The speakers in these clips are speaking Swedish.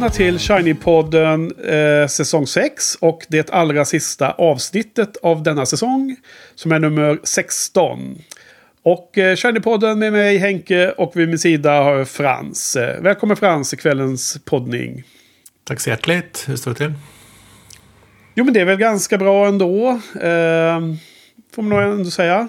välkomna till Shiny-podden eh, säsong 6 och det allra sista avsnittet av denna säsong som är nummer 16. Och eh, Shiny-podden med mig Henke och vid min sida har jag Frans. Eh, välkommen Frans i kvällens poddning. Tack så hjärtligt. Hur står det till? Jo men det är väl ganska bra ändå. Eh, får man nog ändå säga.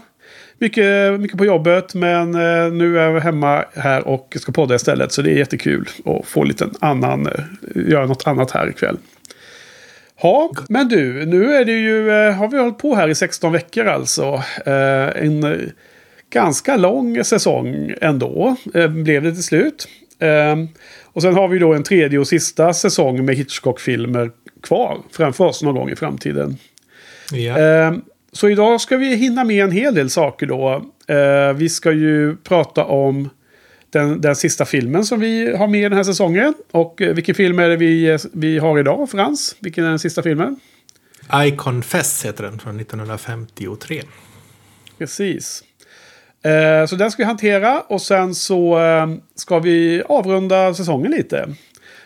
Mycket, mycket på jobbet men eh, nu är jag hemma här och ska podda istället. Så det är jättekul att få lite annan, eh, göra något annat här ikväll. Ja, men du, nu är det ju, eh, har vi hållit på här i 16 veckor alltså. En ganska lång säsong ändå, blev det till slut. Och sen har vi då en tredje och sista säsong med Hitchcock-filmer kvar framför oss någon gång i framtiden. Ja. Eh, så idag ska vi hinna med en hel del saker då. Eh, vi ska ju prata om den, den sista filmen som vi har med den här säsongen. Och eh, vilken film är det vi, vi har idag, Frans? Vilken är den sista filmen? I Confess heter den från 1953. Precis. Eh, så den ska vi hantera och sen så eh, ska vi avrunda säsongen lite.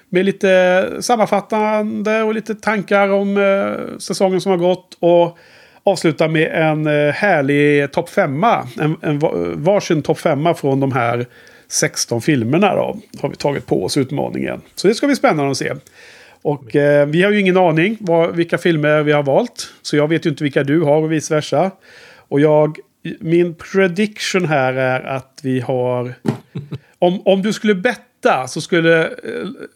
Med lite sammanfattande och lite tankar om eh, säsongen som har gått. Och avsluta med en eh, härlig topp femma. En, en varsin topp femma från de här 16 filmerna då. Har vi tagit på oss utmaningen. Så det ska bli spännande att se. Och eh, vi har ju ingen aning vad, vilka filmer vi har valt. Så jag vet ju inte vilka du har och vice versa. Och jag, min prediction här är att vi har... Om, om du skulle betta så skulle... eh,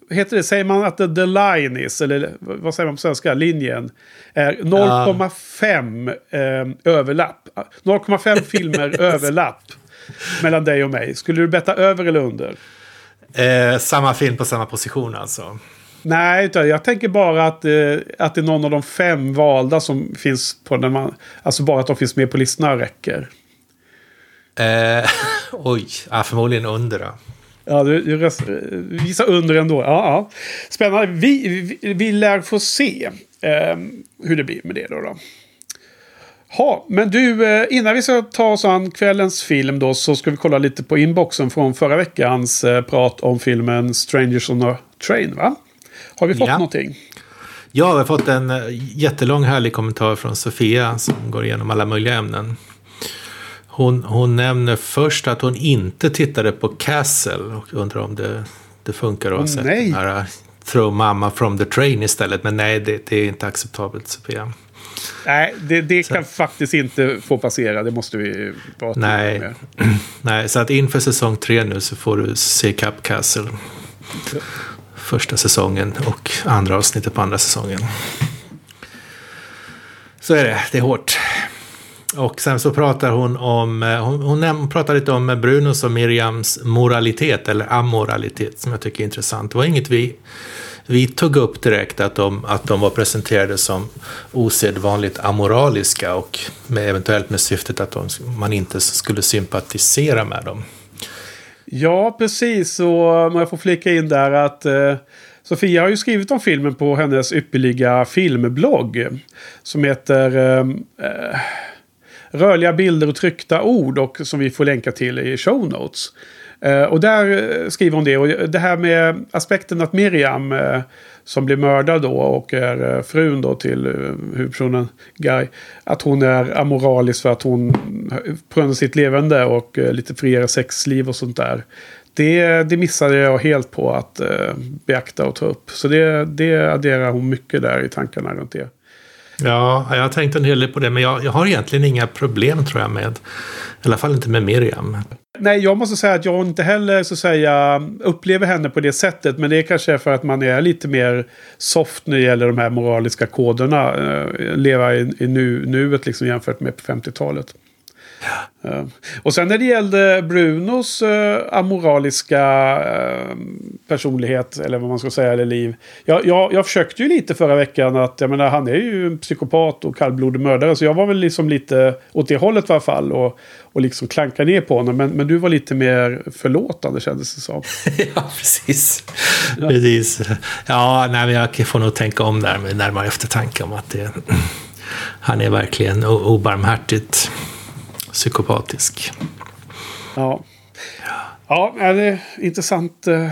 Heter det, säger man att the, the line is, eller vad säger man på svenska, linjen, är 0,5 eh, överlapp. 0,5 filmer överlapp mellan dig och mig. Skulle du betta över eller under? Eh, samma film på samma position alltså. Nej, utan jag tänker bara att, eh, att det är någon av de fem valda som finns på den man... Alltså bara att de finns med på listorna räcker. Eh, oj, ja, förmodligen under då. Ja, du, du röst, visa under ändå. Ja, ja. Spännande. Vi, vi, vi lär få se eh, hur det blir med det då. då. Ha, men du, eh, innan vi ska ta oss an kvällens film då så ska vi kolla lite på inboxen från förra veckans eh, prat om filmen Strangers on a Train, va? Har vi fått Ja. någonting? Jag har fått en eh, jättelång härlig kommentar från Sofia som går igenom alla möjliga ämnen. Hon, hon nämner först att hon inte tittade på Castle och undrar om det, det funkar att ha sett nej. den här eh, Throw Mama from the Train istället. Men nej, det, det är inte acceptabelt Sofia. Nej, det, det kan faktiskt inte få passera. Det måste vi tydliga Nej. med. Nej, så att inför säsong tre nu så får du se Cap Castle. Första säsongen och andra avsnittet på andra säsongen. Så är det, det är hårt. Och sen så pratar hon om, eh, hon, hon pratar lite om Brunos och Miriams moralitet eller amoralitet som jag tycker är intressant. Det var inget vi, vi tog upp direkt att de, att de var presenterade som osedvanligt amoraliska och med, eventuellt med syftet att de, man inte skulle sympatisera med dem. Ja, precis. Och om jag får flika in där att eh, Sofia har ju skrivit om filmen på hennes ypperliga filmblogg. Som heter eh, eh Rörliga bilder och tryckta ord och som vi får länka till i show notes. Eh, och där eh, skriver hon det. Och det här med aspekten att Miriam eh, som blir mördad då och är eh, frun då till eh, huvudpersonen Guy. Att hon är amoralisk för att hon på grund av sitt levande och lite friare sexliv och sånt där. Det, det missade jag helt på att eh, beakta och ta upp. Så det, det adderar hon mycket där i tankarna runt det. Ja, jag har tänkt en hel del på det, men jag, jag har egentligen inga problem tror jag med, i alla fall inte med Miriam. Nej, jag måste säga att jag inte heller så att säga upplever henne på det sättet. Men det är kanske för att man är lite mer soft när det gäller de här moraliska koderna. Eh, leva i, i nu, nuet liksom jämfört med på 50-talet. Eh, och sen när det gällde Brunos eh, amoraliska eh, personlighet, eller vad man ska säga, eller liv. Jag, jag, jag försökte ju lite förra veckan att, jag menar, han är ju en psykopat och kallblodig mördare. Så jag var väl liksom lite åt det hållet i alla fall. Och, och liksom klanka ner på honom. Men, men du var lite mer förlåtande kändes det som. ja, precis. precis. Ja, nej, men jag får nog tänka om där med närmare eftertanke om att det, han är verkligen obarmhärtigt psykopatisk. Ja. Ja, det är intressant, eh,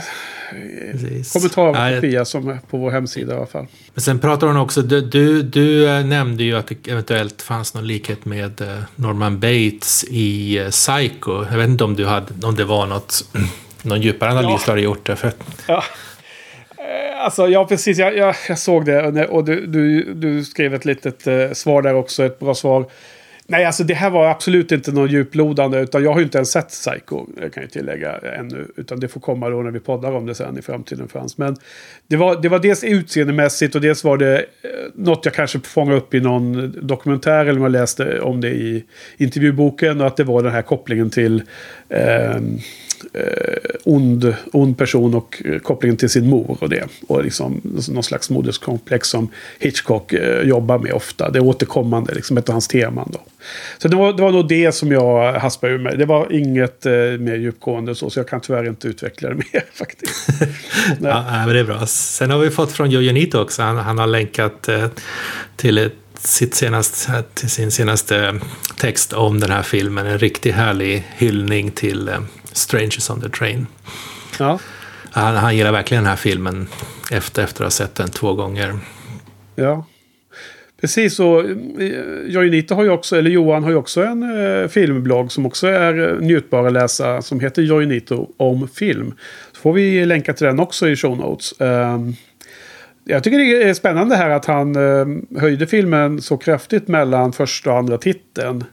Precis. kommentarer kopia som är på vår hemsida i alla fall. Men sen pratar hon också, du, du, du eh, nämnde ju att det eventuellt fanns någon likhet med eh, Norman Bates i Psycho. Jag vet inte om, du hade, om det var något, någon djupare analys ja. du hade gjort det. För... Ja. Alltså, ja, precis. Jag, jag, jag såg det och du, du, du skrev ett litet eh, svar där också, ett bra svar. Nej, alltså det här var absolut inte någon djuplodande. Utan jag har ju inte ens sett Psycho, kan jag tillägga, ännu. Utan det får komma då när vi poddar om det sen i framtiden för hans. Men det var, det var dels utseendemässigt och dels var det eh, något jag kanske fångade upp i någon dokumentär. Eller man läste om det i intervjuboken. Och att det var den här kopplingen till... Eh, eh, ond, ond person och eh, kopplingen till sin mor och det. Och liksom någon slags moderskomplex som Hitchcock eh, jobbar med ofta. Det är återkommande, liksom ett av hans teman då. Så det var, det var nog det som jag haspade ur mig. Det var inget eh, mer djupgående så, så jag kan tyvärr inte utveckla det mer faktiskt. ja, men det är bra. Sen har vi fått från Jojo Nito också. Han, han har länkat eh, till ett sitt senaste, till sin senaste text om den här filmen. En riktigt härlig hyllning till eh, Strangers on the Train. Ja. Han, han gillar verkligen den här filmen efter, efter att ha sett den två gånger. Ja. Precis, och eh, Joinito har ju också, eller Johan har ju också en eh, filmblogg som också är eh, njutbar att läsa. Som heter Joinito om film. Så får vi länka till den också i show notes. Um, jag tycker det är spännande här att han eh, höjde filmen så kraftigt mellan första och andra titeln.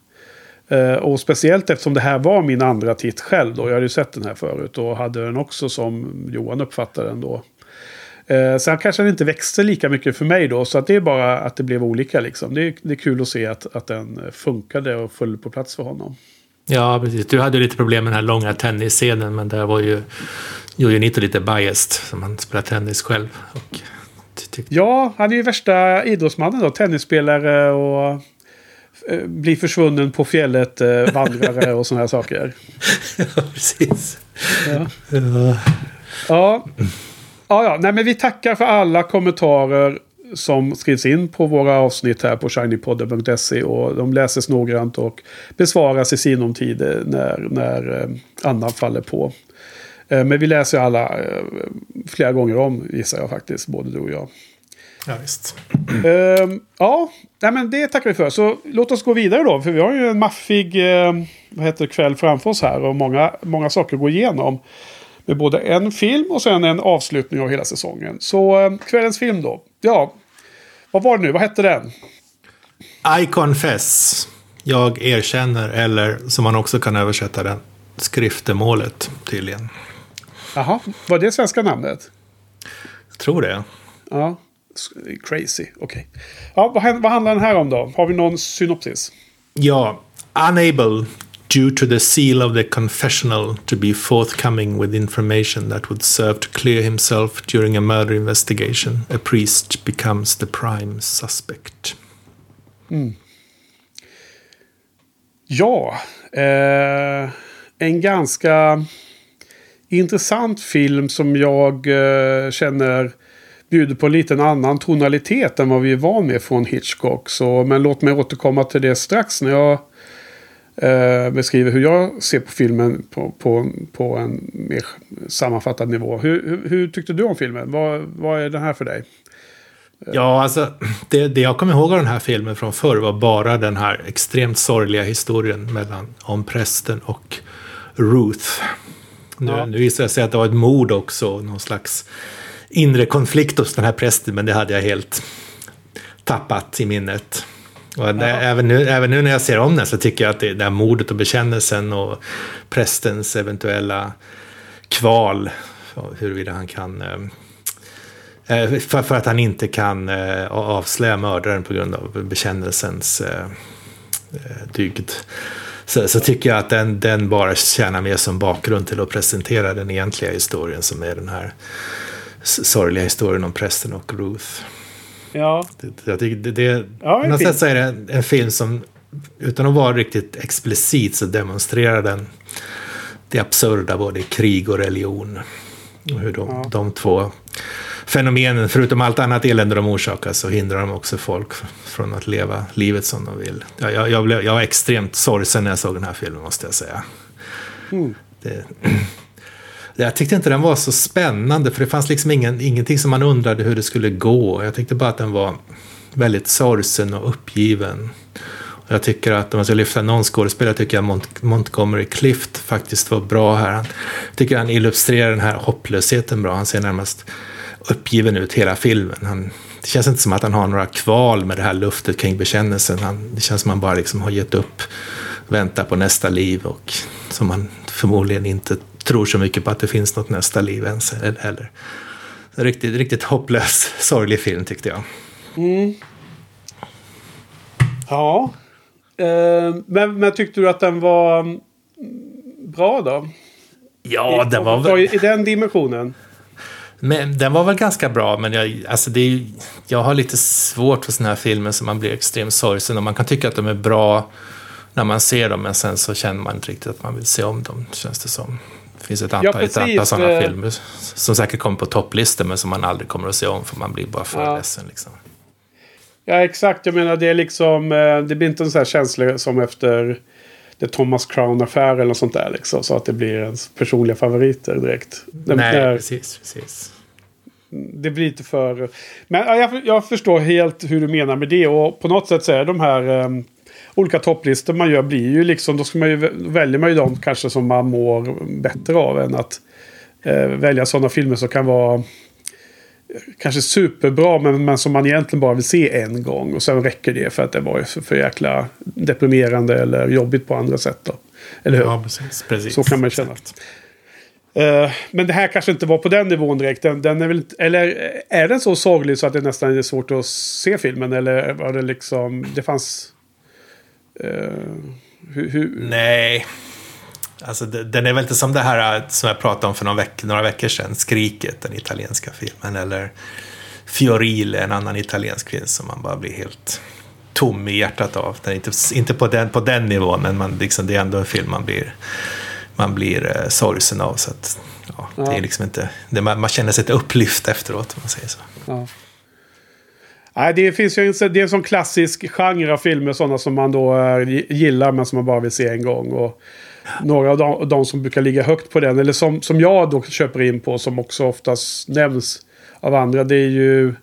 Eh, och speciellt eftersom det här var min andra titt själv då. Jag hade ju sett den här förut och hade den också som Johan uppfattade den då. Eh, sen kanske den inte växte lika mycket för mig då. Så att det är bara att det blev olika liksom. Det är, det är kul att se att, att den funkade och föll på plats för honom. Ja, precis. Du hade lite problem med den här långa tennisscenen. Men där var ju Jojo lite biased. Som han spelar tennis själv. Och Ja, han är ju värsta idrottsmannen då. Tennisspelare och eh, blir försvunnen på fjället, eh, vandrare och sådana här saker. ja, precis. Ja. ja. Ja. Ja, Nej, men vi tackar för alla kommentarer som skrivs in på våra avsnitt här på shinypodden.se. Och de läses noggrant och besvaras i sinom tid när, när eh, annan faller på. Eh, men vi läser alla eh, flera gånger om, gissar jag faktiskt, både du och jag. Ja, visst. Uh, ja, nej, men det tackar vi för. Så låt oss gå vidare då. För vi har ju en maffig uh, vad heter kväll framför oss här. Och många, många saker att gå igenom. Med både en film och sen en avslutning av hela säsongen. Så uh, kvällens film då. Ja, vad var det nu? Vad hette den? I confess. Jag erkänner. Eller som man också kan översätta den. Skriftemålet tydligen. Jaha, var det svenska namnet? Jag tror det. Ja, crazy. Okej. Okay. Ja, vad, vad handlar den här om då? Har vi någon synopsis? Ja, unable due to the seal of the confessional to be forthcoming with information that would serve to clear himself during a murder investigation, a priest becomes the prime suspect. Mm. Ja, eh, en ganska intressant film som jag eh, känner bjuder på lite en annan tonalitet än vad vi är van med från Hitchcock. Så, men låt mig återkomma till det strax när jag eh, beskriver hur jag ser på filmen på, på, på en mer sammanfattad nivå. Hur, hur, hur, tyckte du om filmen? Vad, vad är den här för dig? Ja, alltså det, det jag kommer ihåg av den här filmen från förr var bara den här extremt sorgliga historien mellan om prästen och Ruth. Nu, ja. nu visade det sig att det var ett mord också, någon slags inre konflikt hos den här prästen, men det hade jag helt tappat i minnet. Och det, även, nu, även nu när jag ser om den så tycker jag att det, det här mordet och bekännelsen och prästens eventuella kval, huruvida han kan eh, eh, för, för, att han inte kan eh, avslöja mördaren på grund av bekännelsens dygd så, så tycker jag att den, den bara tjänar mer som bakgrund till att presentera den egentliga historien som är den här sorgliga historien om prästen och Ruth. Ja. Jag tycker det, det, ja, på något sätt så är det en, film som utan att vara riktigt explicit så demonstrerar den det absurda både i krig och religion. Och hur de, ja. de två fenomenen, förutom allt annat elände de orsakar, så hindrar de också folk från att leva livet som de vill. Jag, jag, jag, blev, jag var extremt sorgsen när jag såg den här filmen, måste jag säga. Mm. Det, jag tyckte inte den var så spännande för det fanns liksom ingen, ingenting som man undrade hur det skulle gå. Jag tyckte bara att den var väldigt sorgsen och uppgiven. Jag tycker att om man ska lyfta någon skådespelare tycker jag Mont Montgomery Clift faktiskt var bra här. Han tycker han illustrerar den här hopplösheten bra. Han ser närmast uppgiven ut hela filmen. Han, det känns inte som att han har några kval med det här luftet kring bekännelsen. Han, det känns som att han bara liksom har gett upp, väntar på nästa liv och som han förmodligen inte tror så mycket på att det finns något nästa liv ens heller. Riktigt, riktigt hopplös, sorglig film tyckte jag. Mm. Ja. Eh, men, men tyckte du att den var mm, bra då? Ja, I, den var väl... I den dimensionen? Men, den var väl ganska bra, men jag, alltså det är, jag har lite svårt för sådana här filmer som man blir extremt sorgsen och man kan tycka att de är bra när man ser dem, men sen så känner man inte riktigt att man vill se om dem, känns det som. Det finns ett antal, ja, sådana eh. filmer som säkert kommer på topplistor, men som man aldrig kommer att se om, för man blir bara för ja. ledsen. Liksom. Ja, exakt. Jag menar, det är liksom... Eh, det blir inte en sån här känsla som efter The Thomas Crown-affär eller något sånt där. Liksom, så att det blir ens personliga favoriter direkt. Nej, där, precis, precis. Det blir lite för... Men ja, jag, jag, förstår helt hur du menar med det. Och på något sätt så är de här um, olika topplistor man gör blir ju liksom... Då ska man ju, väljer man ju de kanske som man mår bättre av än att uh, välja sådana filmer som kan vara kanske superbra men, men som man egentligen bara vill se en gång. Och sen räcker det för att det var för, för jäkla deprimerande eller jobbigt på andra sätt. Då. Eller hur? Ja, precis. precis. Så kan man känna. Uh, men det här kanske inte var på den nivån direkt. Den, den, är väl, eller är den så sorglig så att det nästan är svårt att se filmen? Eller var det liksom... Det fanns... Hur, hur... Nej. Alltså, den är väl inte som det här äh, som jag pratade om för några, veck några veckor sedan, Skriket, den italienska filmen, eller Fiorile, en annan italiensk film som man bara blir helt tom i hjärtat av. Den är inte, inte på, den, på den nivån, men man, liksom, det är ändå en film man blir, man blir eh, sorgsen av. Så att, ja, ja. Det är liksom inte, det, man, man, känner sig inte upplyft efteråt, om man säger så. Ja. Nej, det finns ju en, det är en sån klassisk genre av filmer, sådana som man då eh, gillar men som man bara vill se en gång. Och några av de, de, som brukar ligga högt på den. Eller som, som jag då köper in på som också oftast nämns av andra. Det är ju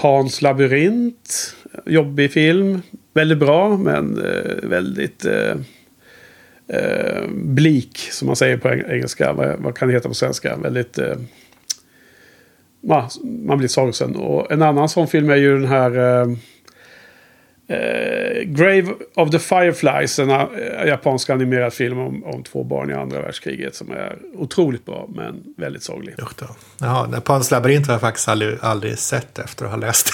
Pans labyrint. Jobbig film. Väldigt bra men eh, väldigt eh, eh, blik som man säger på engelska. Vad, vad, kan det heta på svenska? Väldigt... Eh, Eh, man blir sorgsen. Och en annan sån film är ju den här eh, Eh, Grave of the Fireflies, en uh, japansk animerad film om, om två barn i andra världskriget som är otroligt bra men väldigt sorglig. Jaha, Pans labyrint har jag faktiskt aldrig, aldrig sett efter att ha läst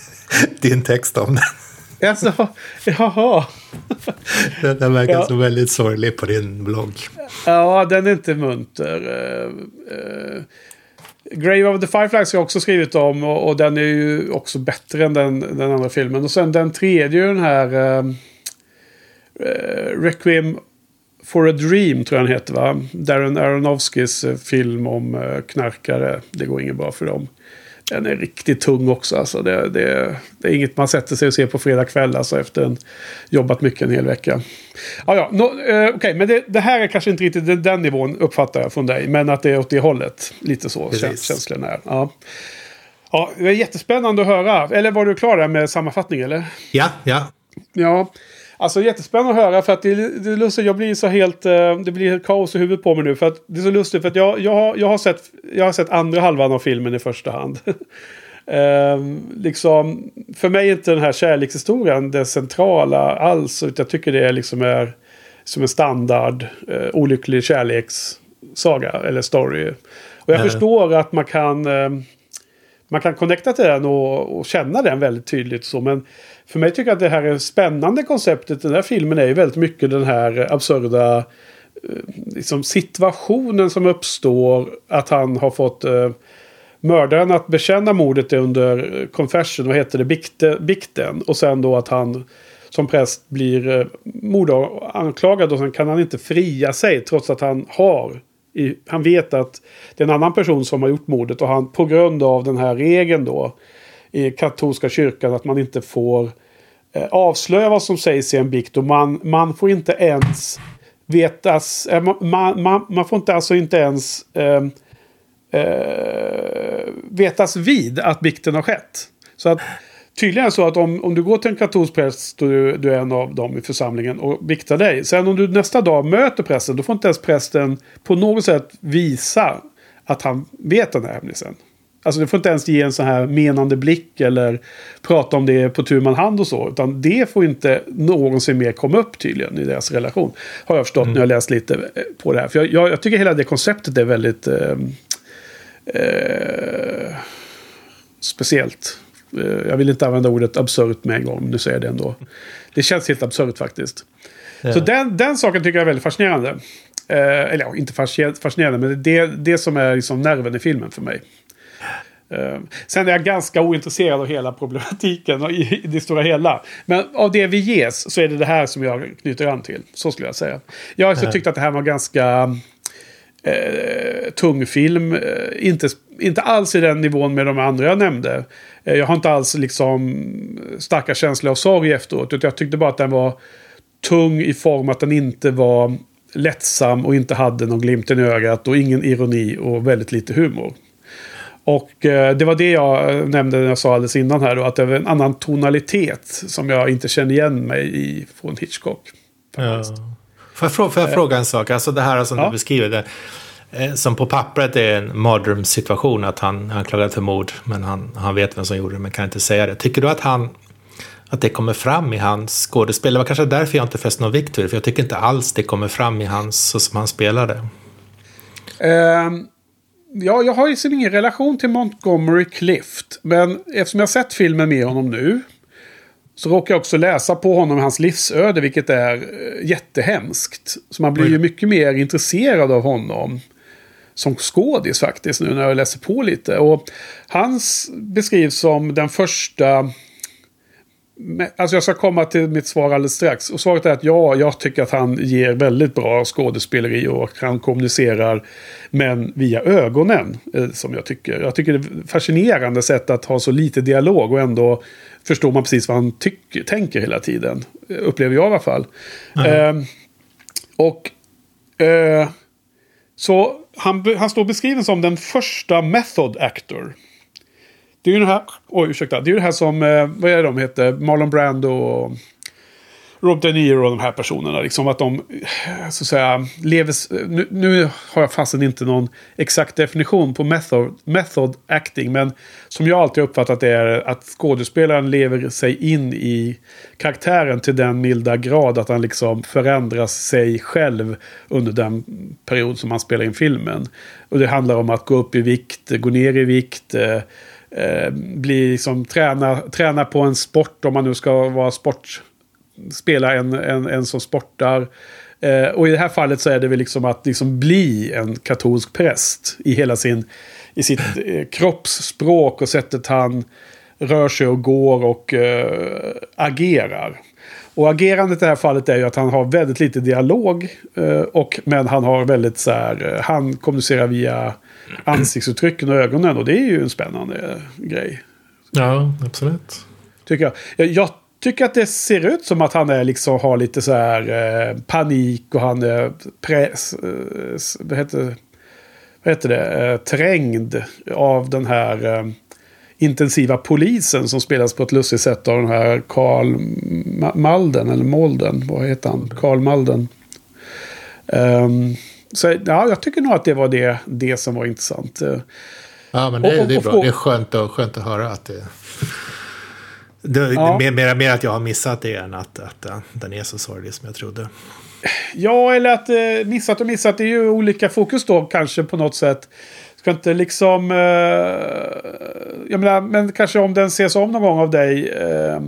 din text om den. Alltså, jaha. den, den verkar ja. så väldigt sorglig på din blogg. Ja, den är inte munter. Grave of the Fireflies har jag också skrivit om och, och, den är ju också bättre än den, den andra filmen. Och sen den tredje, den här uh, Requiem for a Dream tror jag den heter va? Darren Aronofskys eh, film om uh, knarkare. Det går inget bra för dem. Den är riktigt tung också. Alltså det, det, det är inget man sätter sig och ser på fredag kväll alltså efter en jobbat mycket en hel vecka. Ja, ja, no, eh, Okej, okay, men det, det, här är kanske inte riktigt den nivån uppfattar jag från dig. Men att det är åt det hållet. Lite så Precis. känslan är. Ja. ja, det är jättespännande att höra. Eller var du klar där med sammanfattning eller? Ja, ja. Ja. Alltså jättespännande att höra för att det, det är lustigt. Jag blir så helt... Uh, det blir kaos i huvudet på mig nu. För att det är så lustigt för att jag, jag, har, jag, har, sett, jag har sett andra halvan av filmen i första hand. uh, liksom, för mig är inte den här kärlekshistorien det centrala alls. Utan jag tycker det liksom är som en standard uh, olycklig kärlekssaga eller story. Och jag förstår att man kan... Uh, man kan connecta till den och, och känna den väldigt tydligt. Så, men för mig tycker jag att det här är spännande konceptet. Den här filmen är ju väldigt mycket den här absurda eh, liksom situationen som uppstår. Att han har fått eh, mördaren att bekänna mordet under eh, confession. Vad heter det? Bikte, bikten. Och sen då att han som präst blir eh, mordanklagad och sen kan han inte fria sig trots att han har i, han vet att det är en annan person som har gjort mordet och han på grund av den här regeln då i katolska kyrkan att man inte får eh, avslöja vad som sägs i en bikt och man, man får inte ens vetas... Eh, man, man, man, får inte alltså inte ens eh, eh, vetas vid att bikten har skett. Så att tydligen så att om, om du går till en katolsk präst du, du, är en av dem i församlingen och biktar dig. Sen om du nästa dag möter prästen, då får inte ens prästen på något sätt visa att han vet den här hemlisen. Alltså du får inte ens ge en sån här menande blick eller prata om det på tu man hand och så. Utan det får inte någonsin mer komma upp tydligen i deras relation. Har jag förstått mm. när jag läst lite eh, på det här. För jag, jag, jag tycker hela det konceptet är väldigt eh, eh, speciellt. Eh, jag vill inte använda ordet absurt med en gång, men nu säger jag det ändå. Det känns helt absurt faktiskt. Ja. Så den, den saken tycker jag är väldigt fascinerande. Eh, eller ja, inte fascinerande, men det är det som är liksom nerven i filmen för mig. Uh, sen är jag ganska ointresserad av hela problematiken i, det stora hela. Men av det vi ges så är det det här som jag knyter an till. Så skulle jag säga. Jag har också tyckt att det här var ganska uh, tung film. Uh, inte, inte alls i den nivån med de andra jag nämnde. Uh, jag har inte alls liksom starka känslor av sorg efteråt. Utan jag tyckte bara att den var tung i form att den inte var lättsam och inte hade någon glimt i ögat och ingen ironi och väldigt lite humor. Och eh, det var det jag eh, nämnde när jag sa alldeles innan här då, att det var en annan tonalitet som jag inte känner igen mig i från Hitchcock. Ja. Får, jag fråga, får jag fråga en sak? Alltså det här som ja. du beskriver, det, eh, som på pappret är en mardrömssituation, att han anklagad för mord, men han, han vet vem som gjorde det, men kan inte säga det. Tycker du att han att det kommer fram i hans skådespel. Det var kanske därför jag inte fäst någon vikt vid det, för jag tycker inte alls det kommer fram i hans, så som han spelade. Um, ja, jag har ju liksom ingen relation till Montgomery Clift. Men eftersom jag sett filmen med honom nu. Så råkar jag också läsa på honom hans livsöde, vilket är eh, jättehemskt. Så man blir ju mycket mer intresserad av honom som skådis faktiskt nu när jag läser på lite. Och hans beskrivs som den första Alltså jag ska komma till mitt svar alldeles strax. Och svaret är att ja, jag tycker att han ger väldigt bra skådespeleri och han kommunicerar men via ögonen. Eh, som jag tycker. Jag tycker det är fascinerande sätt att ha så lite dialog och ändå förstår man precis vad han tycker, tänker hela tiden. Upplever jag i alla fall. Mm. Eh, och eh, så han, han står beskriven som den första method actor. Det är ju det här, oj ursäkta, det är ju det här som, eh, vad är det de heter, Marlon Brando och Rob De Niro och de här personerna. Liksom att de, så att säga, lever... Nu, nu har jag fasen inte någon exakt definition på method, method acting. Men som jag alltid uppfattat det är att skådespelaren lever sig in i karaktären till den milda grad att han liksom förändras sig själv under den period som han spelar in filmen. Och det handlar om att gå upp i vikt, gå ner i vikt. Eh, eh, bli liksom, träna, träna på en sport om man nu ska vara sport, spela en, en, en som sportar. Eh, och i det här fallet så är det väl liksom att liksom bli en katolsk präst i hela sin i sitt eh, kroppsspråk och sättet han rör sig och går och eh, agerar. Och agerandet i det här fallet är ju att han har väldigt lite dialog. Eh, och, men han har väldigt så här, eh, han kommunicerar via ansiktsuttrycken och ögonen. Och det är ju en spännande grej. Ja, absolut. Tycker jag. jag. Jag, tycker att det ser ut som att han är liksom, har lite så här eh, panik och han är press, eh, vad, heter, vad heter det? Eh, trängd av den här eh, intensiva polisen som spelas på ett lustigt sätt av den här Karl Malden, eller Molden, vad heter han? Karl Malden. Um, så ja, jag tycker nog att det var det, det som var intressant. Ja, men det, och, och, det är bra. Det är skönt, och, skönt att höra att det... det ja. mer, mer, mer att jag har missat det än att, att, att den är så sorglig som jag trodde. Ja, eller att eh, missat och missat. Det är ju olika fokus då kanske på något sätt. Ska inte liksom... Eh, jag menar, men kanske om den ses om någon gång av dig. Eh,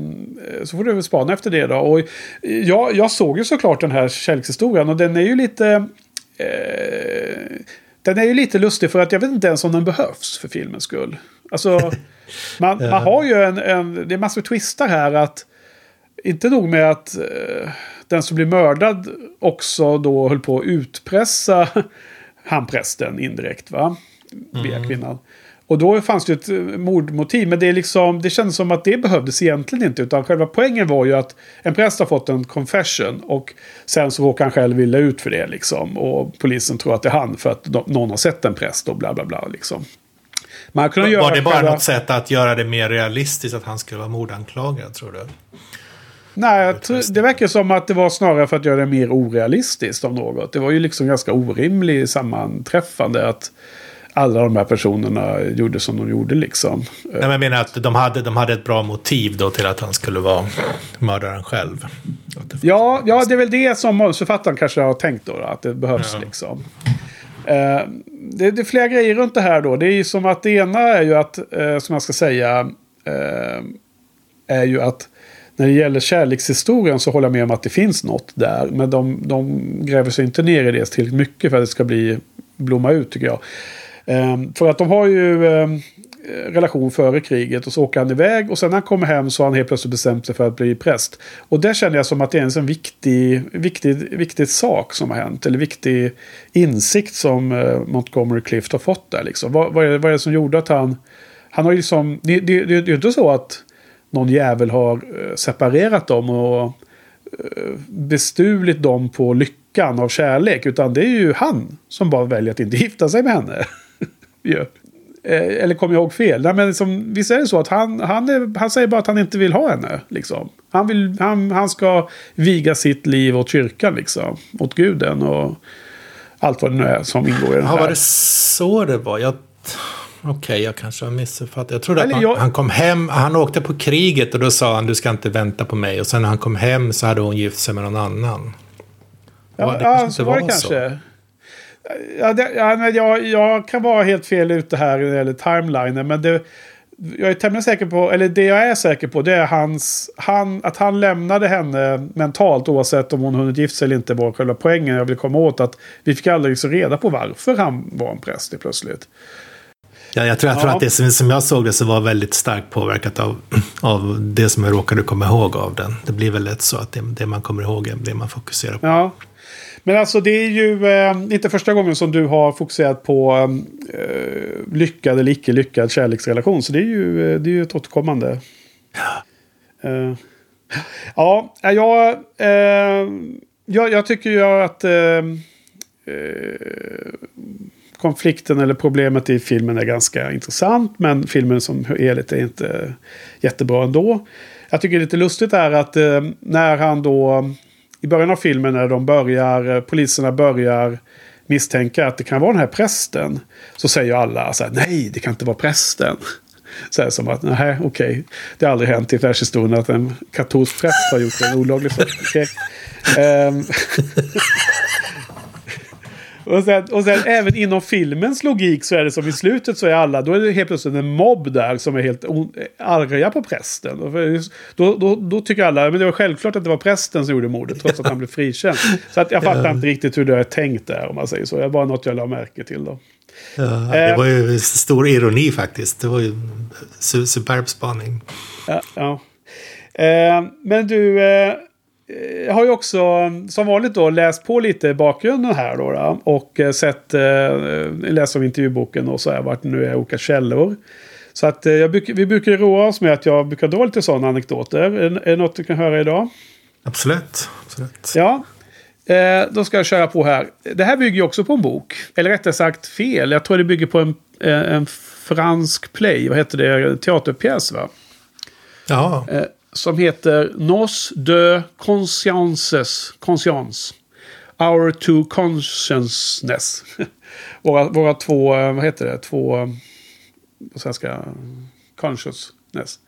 så får du väl spana efter det då. Och jag, jag såg ju såklart den här kärlekshistorien. Och den är ju lite... Eh, den är ju lite lustig för att jag vet inte ens om den behövs för filmens skull. Alltså, man, man har ju en, en... Det är massor twistar här att... Inte nog med att eh, den som blir mördad också då höll på att utpressa han prästen indirekt va? Via mm. kvinnan. Och då fanns det ett eh, mordmotiv. Men det, är liksom, det kändes som att det behövdes egentligen inte. Utan själva poängen var ju att en präst har fått en confession. Och sen så råkar han själv illa ut för det. Liksom. Och polisen tror att det är han för att någon har sett en präst och bla bla bla. Liksom. Man kunde var, göra det bara själva... något sätt att göra det mer realistiskt att han skulle vara mordanklagad tror du? Nej, det verkar som att det var snarare för att göra det mer orealistiskt av något. Det var ju liksom ganska orimligt sammanträffande att alla de här personerna gjorde som de gjorde liksom. Nej, men jag menar att de hade, de hade ett bra motiv då till att han skulle vara mördaren själv. Ja, ja, det är väl det som manusförfattaren kanske har tänkt då, att det behövs ja. liksom. Eh, det, det, är flera grejer runt det här då. Det är ju som att det ena är ju att, eh, som jag ska säga, eh, är ju att när det gäller kärlekshistorien så håller jag med om att det finns något där. Men de, de gräver sig inte ner i det tillräckligt mycket för att det ska bli blomma ut tycker jag. För att de har ju Eh, relation före kriget och så åker han iväg och sen när han kommer hem så har han helt plötsligt bestämt sig för att bli präst. Och där känner jag som att det är en sån viktig, viktig, viktig sak som har hänt. Eller viktig insikt som eh, Montgomery Clift har fått där. Liksom. Vad, vad, är, vad är det som gjorde att han... Han har ju liksom... Det, det, det är ju inte så att någon jävel har eh, separerat dem och bestulit dem på lyckan av kärlek. Utan det är ju han som bara väljer att inte gifta sig med henne. yeah. Eh, eller kommer jag ihåg fel? Nej, men liksom, visst är det så att han, han, är, han säger bara att han inte vill ha henne. Liksom. Han, vill, han, han ska viga sitt liv åt kyrkan, liksom. Åt guden och allt vad det nu är som ingår i den här. Ja, var det så det var? Jag... Okej, okay, jag kanske har missuppfattat. Jag trodde Eller att han, jag... han, kom hem, han åkte på kriget och då sa han du ska inte vänta på mig. Och sen när han kom hem så hade hon gift sig med någon annan. Ja, det ja så var det kanske. Ja, det, ja, jag, jag kan vara helt fel ute här när det gäller timelinen. Men det, jag är tämligen säker på, eller det jag är säker på, det är hans, han, att han lämnade henne mentalt oavsett om hon hunnit gifta sig eller inte var själva poängen jag vill komma åt. Att vi fick aldrig så reda på varför han var en präst plötsligt. Ja, jag tror, jag tror ja. att det som, som jag såg det så var väldigt starkt påverkat av, av det som jag råkade komma ihåg av den. Det blir väl lätt så att det, det man kommer ihåg är det man fokuserar på. Ja, men alltså det är ju eh, inte första gången som du har fokuserat på eh, lyckad eller icke lyckad kärleksrelation. Så det är ju, eh, det är ju ett återkommande. Ja. Eh, ja, jag, eh, jag, jag tycker ju att eh, eh, konflikten eller problemet i filmen är ganska intressant. Men filmen som helhet är inte jättebra ändå. Jag tycker det är lite lustigt är att när han då i början av filmen när de börjar, eh, poliserna börjar misstänka att det kan vara den här prästen. Så säger alla så här, nej det kan inte vara prästen. Så här som att, nej okej. Okay. Det har aldrig hänt i världshistorien att en katolsk präst har gjort en olaglig sak. Okay. Um, ehm, Och sen, och sen även inom filmens logik så är det som i slutet så är alla, då är det helt plötsligt en mobb där som är helt arga på prästen. Då, då, då tycker alla, men det var självklart att det var prästen som gjorde mordet trots att han blev frikänd. Så att jag fattar inte riktigt hur det är tänkt där om man säger så. Det var något jag la märke till då. Ja, det var ju stor ironi faktiskt. Det var ju superb spaning. Ja, ja. Eh, men du, eh, jag eh, har ju också som vanligt då läst på lite bakgrunden här då. då och eh, sett, eh, läst om intervjuboken och så här vart nu är olika källor. Så att eh, jag, vi brukar roa oss med att jag brukar dra lite sådana anekdoter. Är, är det något du kan höra idag? Absolut. Absolut. Ja. Eh, då ska jag köra på här. Det här bygger ju också på en bok. Eller rättare sagt fel. Jag tror det bygger på en, en fransk play. Vad heter det? Teaterpjäs va? Ja. Eh, som heter Nos de Consciences. Conscience. Our two consciousness. våra, våra två, eh, vad heter det, två, eh, på svenska, consciousness.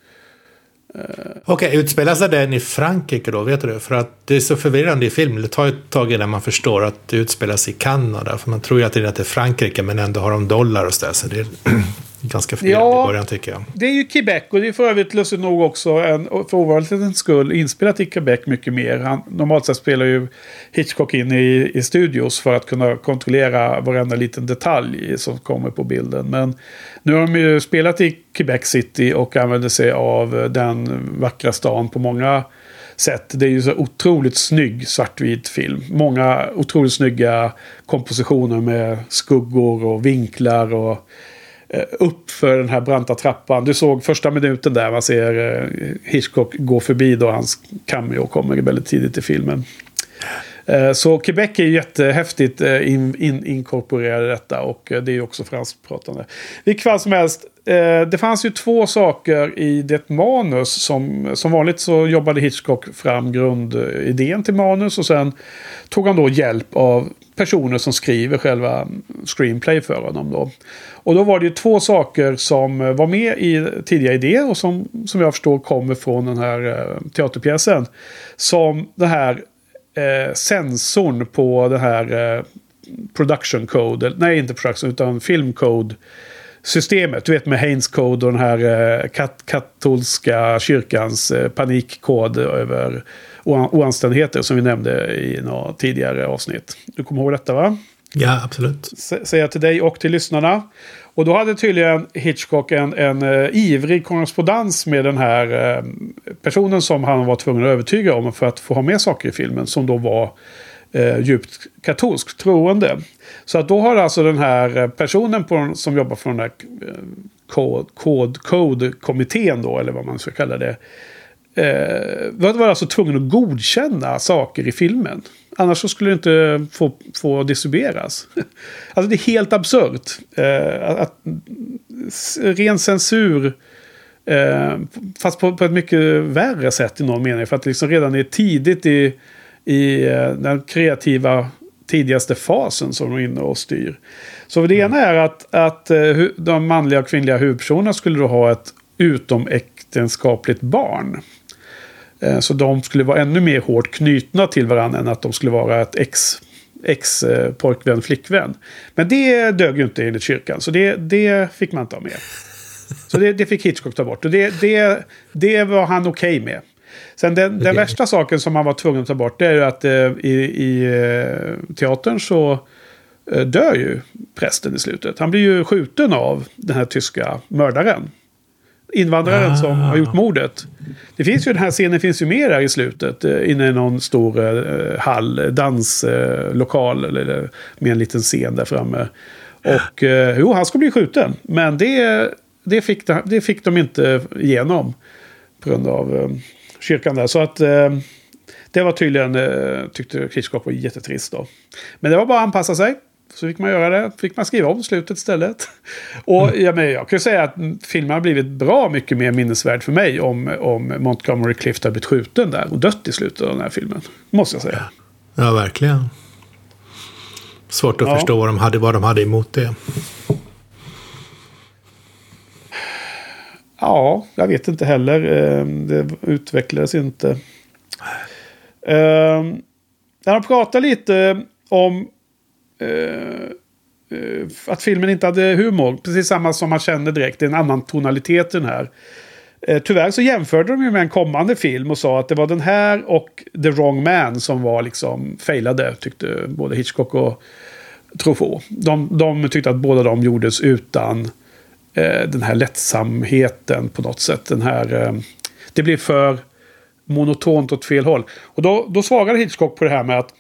Eh, Okej, okay, utspelar sig den i Frankrike då? Vet du det? För att det är så förvirrande i filmen. Det tar ett tag innan man förstår att det utspelar sig i Kanada. För man tror ju att det är Frankrike men ändå har de dollar och sådär. Så det är ganska förvirrande ja, i början tycker jag. Det är ju Quebec och det är för övrigt lustigt nog också en, för ovanlighetens skull inspelat i Quebec mycket mer. Han, normalt sett spelar ju Hitchcock in i, i studios för att kunna kontrollera varenda liten detalj som kommer på bilden. Men nu har de ju spelat i Quebec City och använder sig av den vackra stan på många sätt. Det är ju så otroligt snygg svartvit film. Många otroligt snygga kompositioner med skuggor och vinklar och Eh, upp för den här branta trappan. Du såg första minuten där man ser eh, Hitchcock gå förbi då hans cameo kommer väldigt tidigt i filmen. Eh, så Quebec är jättehäftigt in, in, inkorporerade detta och det är också franskpratande. Vilket fall som helst, det fanns ju två saker i det manus som som vanligt så jobbade Hitchcock fram grundidén till manus och sen tog han då hjälp av personer som skriver själva screenplay för honom då. Och då var det ju två saker som eh, var med i tidiga idéer och som, som jag förstår kommer från den här eh, teaterpjäsen. Som den här eh, sensorn på den här eh, production code. Nej, inte production utan film code systemet. Du vet med Haynes Code och den här eh, kat katolska kyrkans eh, panikkod över oanständigheter som vi nämnde i några tidigare avsnitt. Du kommer ihåg detta va? Ja, absolut. Säger jag till dig och till lyssnarna. Och då hade tydligen Hitchcock en, en uh, ivrig korrespondens med den här uh, personen som han var tvungen att övertyga om för att få ha med saker i filmen. Som då var uh, djupt katolskt troende. Så att då har alltså den här personen på, som jobbar för den här kod-kommittén då, eller vad man ska kalla det. Eh, var alltså tvungen att godkänna saker i filmen. Annars så skulle det inte få, få distribueras. alltså det är helt absurt. Eh, att, ren censur. Eh, fast på, på, ett mycket värre sätt i någon mening. För att liksom redan är tidigt i, i eh, den kreativa tidigaste fasen som de är inne och styr. Så det ena är att, att eh, de manliga och kvinnliga huvudpersonerna skulle då ha ett utomäktenskapligt barn. Eh, så de skulle vara ännu mer hårt knutna till varandra än att de skulle vara ett ex, ex eh, flickvän. Men det dög ju inte enligt kyrkan, så det, det fick man inte ha med. Så det, det fick Hitchcock ta bort. Och det, det, det var han okej okay med. Sen den, okay. den, värsta saken som han var tvungen att ta bort det är att eh, i, i teatern så eh, dör ju prästen i slutet. Han blir ju skjuten av den här tyska mördaren invandraren ah. som har gjort mordet. Det finns ju den här scenen finns ju med där i slutet. Eh, inne i någon stor eh, hall, danslokal. Eller, med en liten scen där framme. Och eh, jo, han ska bli skjuten. Men det, det, fick, de, det fick de inte igenom. På grund av eh, kyrkan där. Så att eh, det var tydligen, eh, tyckte Hitchcock var jättetrist då. Men det var bara att anpassa sig. Så fick man göra det. Fick man skriva om slutet istället. Och mm. ja, men jag kan ju säga att filmen har blivit bra mycket mer minnesvärd för mig om, om Montgomery Clift har blivit skjuten där och dött i slutet av den här filmen. Måste jag säga. Ja, verkligen. Svårt att ja. förstå vad de, hade, vad de hade emot det. Ja, jag vet inte heller. Ehm, det utvecklades inte. Ehm, när de pratar lite om Eh, eh, att filmen inte hade humor. Precis samma som man kände direkt. Det är en annan tonalitet i den här. Eh, tyvärr så jämförde de ju med en kommande film och sa att det var den här och The Wrong Man som var liksom failade. Tyckte både Hitchcock och Truffaut. De, de tyckte att båda de gjordes utan eh, den här lättsamheten på något sätt. Den här, eh, det blev för monotont åt fel håll. Och då, då svarade Hitchcock på det här med att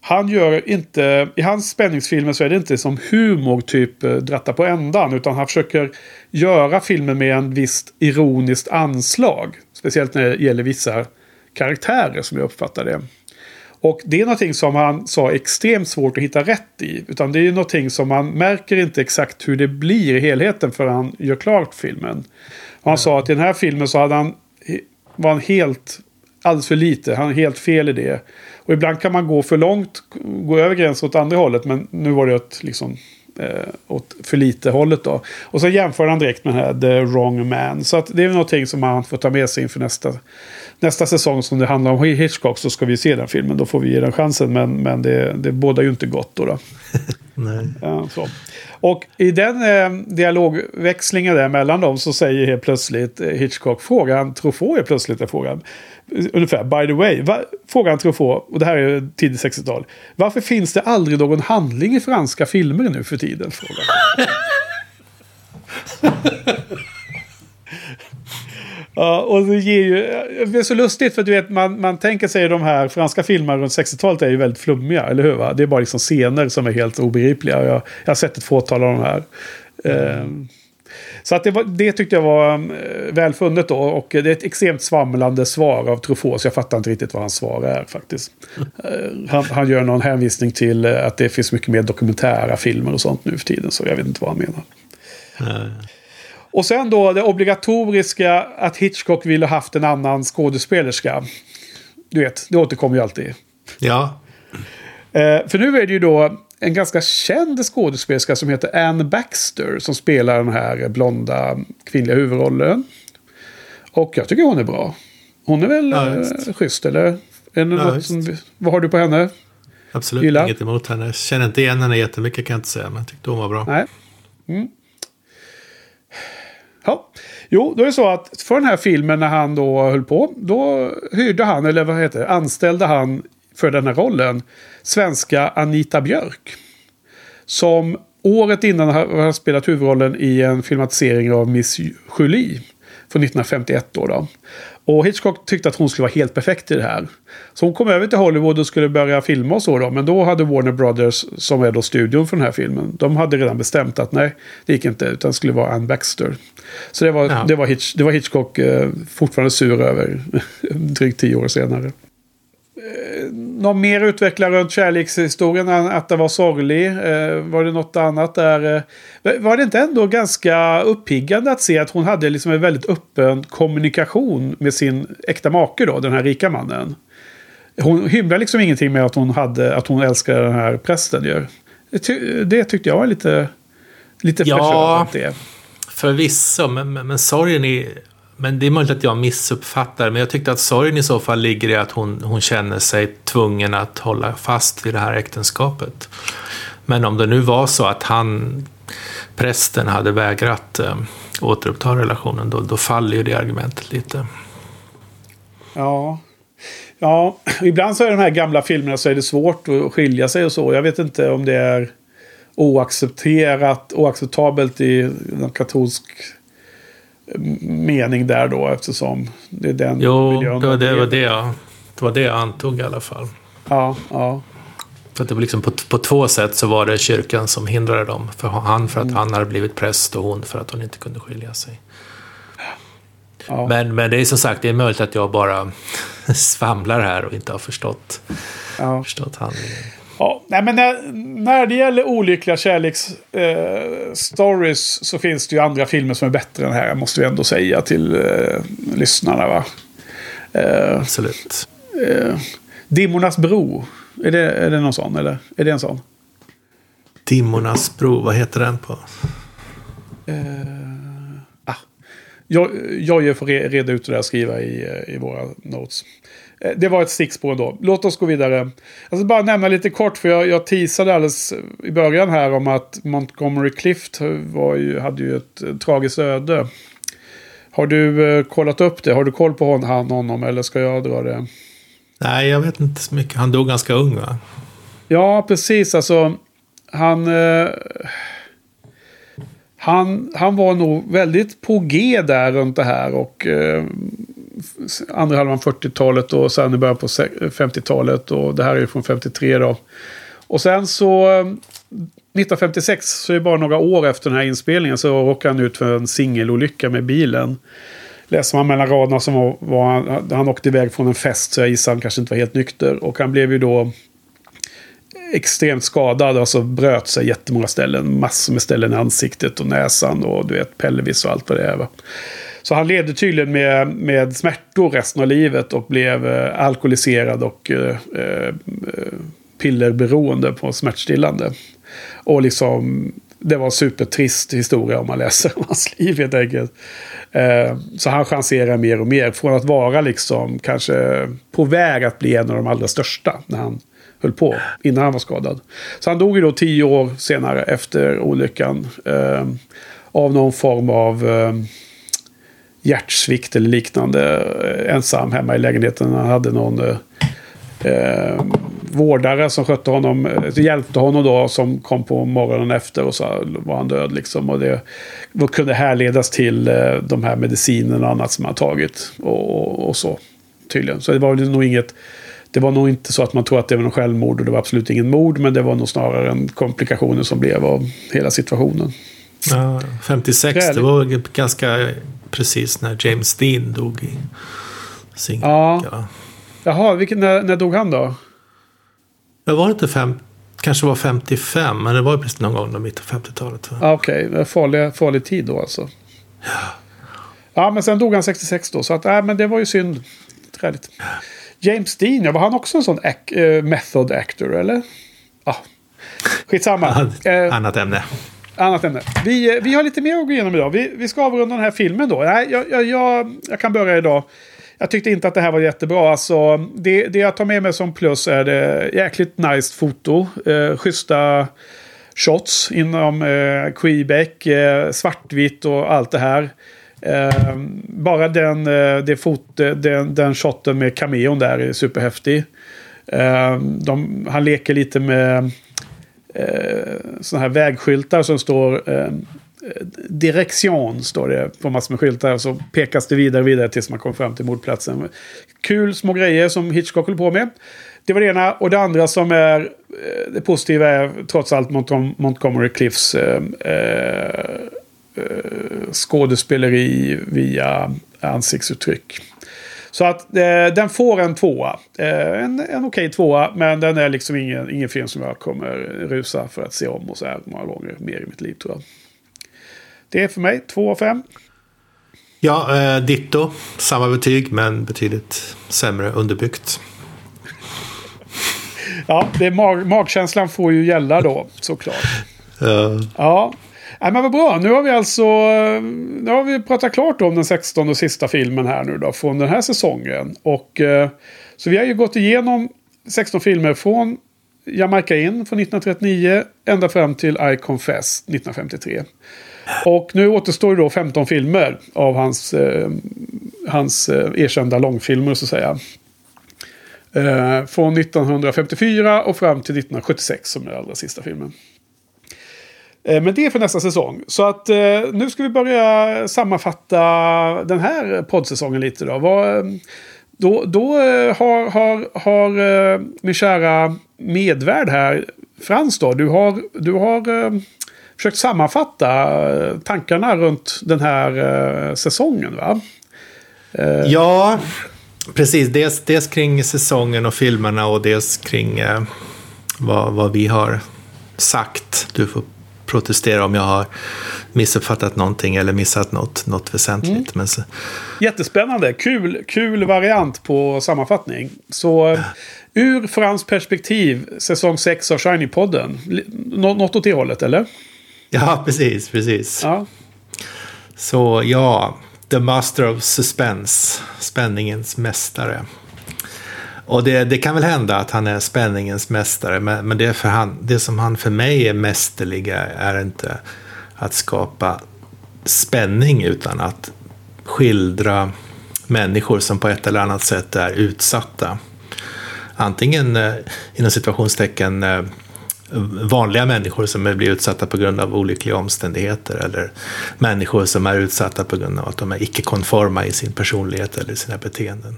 han gör inte, i hans spänningsfilmer så är det inte som humor typ eh, dratta på ändan. Utan han försöker göra filmen med en visst ironiskt anslag. Speciellt när det gäller vissa karaktärer som jag uppfattar det. Och det är någonting som han sa extremt svårt att hitta rätt i. Utan det är någonting som man märker inte exakt hur det blir i helheten förrän han gör klart filmen. Och han sa att i den här filmen så hade han, var han helt, alldeles för lite, han har helt fel i det. Och ibland kan man gå för långt, gå över gränsen åt andra hållet. Men nu var det åt, liksom, eh, åt för lite hållet då. Och så jämför han direkt med den här The Wrong Man. Så att det är någonting som man får ta med sig inför nästa, nästa säsong som det handlar om Hitchcock. Så ska vi se den filmen. Då får vi ge den chansen. Men, men det, det bådar ju inte gott då. då. Nej. Ja, så. Och i den eh, dialogväxlingen där mellan dem så säger helt plötsligt eh, Hitchcock frågan, Truffaut är plötsligt är frågan ungefär, by the way, va, frågan Truffaut, och det här är tidigt 60-tal. Varför finns det aldrig någon handling i franska filmer nu för tiden? Frågan. ja, och det ger ju, det är så lustigt för du vet, man, man tänker sig de här franska filmerna runt 60-talet är ju väldigt flummiga, eller hur? Va? Det är bara liksom scener som är helt obegripliga. Jag, jag har sett ett fåtal av de här. Mm. Så att det, var, det tyckte jag var ehm, välfunnet då. Och det är ett extremt svamlande svar av Truffaut. Så jag fattar inte riktigt vad hans svar är faktiskt. Eh, han, han gör någon hänvisning till eh, att det finns mycket mer dokumentära filmer och sånt nu för tiden. Så jag vet inte vad han menar. Mm. Och sen då det obligatoriska att Hitchcock ville haft en annan skådespelerska. Du vet, det återkommer ju alltid. Ja, Eh, för nu är det ju då en ganska känd skådespelerska som heter Anne Baxter som spelar den här blonda kvinnliga huvudrollen. Och jag tycker hon är bra. Hon är väl Ja, ja, visst. schysst, eller? Det något som, vad har du på henne? absolut Gillar. inget emot henne. Jag känner inte igen henne jättemycket kan jag inte säga, men jag tyckte hon var bra. Nej. Mm. Ja. Jo, då är det så att för den här filmen när han då höll på, då hyrde han, eller vad heter det, anställde han för den här rollen svenska Anita Björk. Som året innan har spelat huvudrollen i en filmatisering av Miss Julie. Från 1951 då, då. Och Hitchcock tyckte att hon skulle vara helt perfekt i det här. Så hon kom över till Hollywood och skulle börja filma och så då. Men då hade Warner Brothers, som är då studion för den här filmen, de hade redan bestämt att nej, det gick inte, utan det skulle vara Anne Baxter. Så det var, Ja. det var, Hitch, det var Hitchcock eh, fortfarande sur över, drygt tio år senare. Eh, någon mer utvecklar runt kärlekshistorien än att den var sorglig? Eh, var det något annat där? Eh, var det inte ändå ganska uppiggande att se att hon hade liksom en väldigt öppen kommunikation med sin äkta make då, den här rika mannen? Hon hymlar liksom ingenting med att hon, hade, att hon älskar den här prästen ju. Det, det tyckte jag var lite, lite Ja. det. Förvisso, men, men, men sorgen är... Men det är möjligt att jag missuppfattar, men jag tyckte att sorgen i så fall ligger i att hon, hon känner sig tvungen att hålla fast vid det här äktenskapet. Men om det nu var så att han, prästen, hade vägrat eh, återuppta relationen, då, då faller ju det argumentet lite. Ja. Ja, ibland så är de här gamla filmerna så är det svårt att skilja sig och så. Jag vet inte om det är oaccepterat, oacceptabelt i någon katolsk mening där då eftersom det är den Jo, miljön det var de det, var det, jag, det var det jag antog i alla fall. Ja, ja. För att det var liksom på, på två sätt så var det kyrkan som hindrade dem. För han för att han hade blivit präst och hon för att hon inte kunde skilja sig. ja. Men, men det är som sagt, det är möjligt att jag bara svamlar här och inte har förstått, ja. förstått handlingen. Ja, nej, men när, när det gäller olyckliga kärleksstories eh, stories så finns det ju andra filmer som är bättre än här. Måste vi ändå säga till eh, lyssnarna. Va? Eh, Absolut. eh, Dimmornas bro. Är det, är det någon sån? Eller är det en sån? Dimmornas bro, vad heter den på? Ah. Jag, jag får re- reda ut det där och skriva i, eh, i våra notes. Eh, Det var ett stickspår då. Låt oss gå vidare. Jag ska bara nämna lite kort, för jag, jag teasade alldeles i början här om att Montgomery Clift var ju, hade ju ett eh, tragiskt öde. Har du eh, kollat upp det? Har du koll på hon, han, honom, eller ska jag dra det? Nej, jag vet inte så mycket. Han dog ganska ung va? Ja, precis. Alltså, han... Eh, han, han var nog väldigt på G där runt det här. Och eh, andra halvan 40-talet och sen i början på 50-talet. Och det här är ju från 53 då. Och sen så... Eh, 1956, så är det bara några år efter den här inspelningen, så råkar han ut för en singelolycka med bilen. Läser man mellan raderna som var, var han, han åkte iväg från en fest, så jag gissar han kanske inte var helt nykter. Och han blev ju då extremt skadad, alltså bröt sig jättemånga ställen. Massor med ställen i ansiktet och näsan och du vet pelvis och allt vad det är. Va? Så han levde tydligen med, med smärtor resten av livet och blev eh, alkoholiserad och eh, eh, pillerberoende på smärtstillande. Och liksom, det var en supertrist historia om man läser om hans liv helt enkelt. Eh, så han chanserar mer och mer. Från att vara liksom kanske på väg att bli en av de allra största när han höll på innan han var skadad. Så han dog ju då tio år senare efter olyckan. Eh, av någon form av eh, hjärtsvikt eller liknande. Eh, ensam hemma i lägenheten. Han hade någon eh, eh, vårdare som skötte honom, eh, hjälpte honom då som kom på morgonen efter och så var han död liksom. Och det då kunde härledas till eh, de här medicinerna och annat som han tagit och, och, och så tydligen. Så det var nog inget det var nog inte så att man tror att det var någon självmord och det var absolut ingen mord. Men det var nog snarare en komplikationer som blev av hela situationen. Ja, 56, Träligt. det var ganska precis när James Dean dog i sin... Ja. Ja. Jaha, vilken, när, när dog han då? Det var inte fem, kanske var 55, men det var precis någon gång i mitten av 50-talet. va? Ja, Okej, okay. farlig, farlig tid då alltså. Ja, men sen dog han 66 då. Så att, äh, men det var ju synd. Träligt. James Dean, ja, var han också en sån ac- eh, method actor eller? Ja, skitsamma. Eh, Annat ämne annat ämne. Vi, eh, vi har lite mer att gå igenom idag. Vi, vi ska avrunda den här filmen då. Nej, jag, jag, jag, jag kan börja idag. Jag tyckte inte att det här var jättebra. Alltså, det, det jag tar med mig som plus är det jäkligt nice foto. Eh, schyssta shots inom eh, Quebec. Eh, svartvitt och allt det här. Eh, bara den, eh, det fot, eh, den, den shoten med cameon där är superhäftig. Eh, de, han leker lite med eh, sådana här vägskyltar som står eh, direktion står det på massor med skyltar. Så pekas det vidare och vidare tills man kommer fram till mordplatsen. Kul små grejer som Hitchcock håller på med. Det var det ena. Och det andra som är eh, det positiva är trots allt Mont- Montgomery Cliffs eh, eh, eh, skådespeleri via ansiktsuttryck. Så att eh, den får en tvåa. Eh, en en okej tvåa, men den är liksom ingen, ingen film som jag kommer rusa för att se om och så här många gånger mer i mitt liv tror jag. Det är för mig två av fem. Ja, eh, ditto. Samma betyg, men betydligt sämre underbyggt. Ja, det är mag magkänslan får ju gälla då, såklart. Eh, Ja, Nej, men vad bra. Nu har vi alltså eh, nu har vi pratat klart om den 16 och sista filmen här nu då från den här säsongen. Och eh, så vi har ju gått igenom 16 filmer från Jamaica In från 1939 ända fram till I Confess 1953. Och nu återstår ju då 15 filmer av hans, eh, hans eh, erkända långfilmer så att säga. Eh, från 1954 och fram till 1976 som är den allra sista filmen. Eh, men det är för nästa säsong. Så att eh, nu ska vi börja sammanfatta den här poddsäsongen lite då. Eh, då då eh, har, har, har min kära medvärd här, Frans då, du har, du har eh, försökt sammanfatta tankarna runt den här eh, säsongen va? ja, precis. Dels, dels kring säsongen och filmerna och dels kring eh, vad, vad vi har sagt. Du får protestera om jag har missuppfattat någonting eller missat något, något väsentligt. Men så, Jättespännande. Kul, kul variant på sammanfattning. Så eh, ur Frans perspektiv, säsong 6 av Shiny-podden. Nå- Något åt det hållet, eller? ja, precis, precis. Ja. Så ja, The Master of Suspense, spänningens mästare. Och det, det kan väl hända att han är spänningens mästare, men, men det, för han, det som han för mig är mästerliga är inte att skapa spänning utan att skildra människor som på ett eller annat sätt är utsatta. Antingen eh, inom situationstecken eh, vanliga människor som blir utsatta på grund av olyckliga omständigheter eller människor som är utsatta på grund av att de är icke-konforma i sin personlighet eller sina beteenden.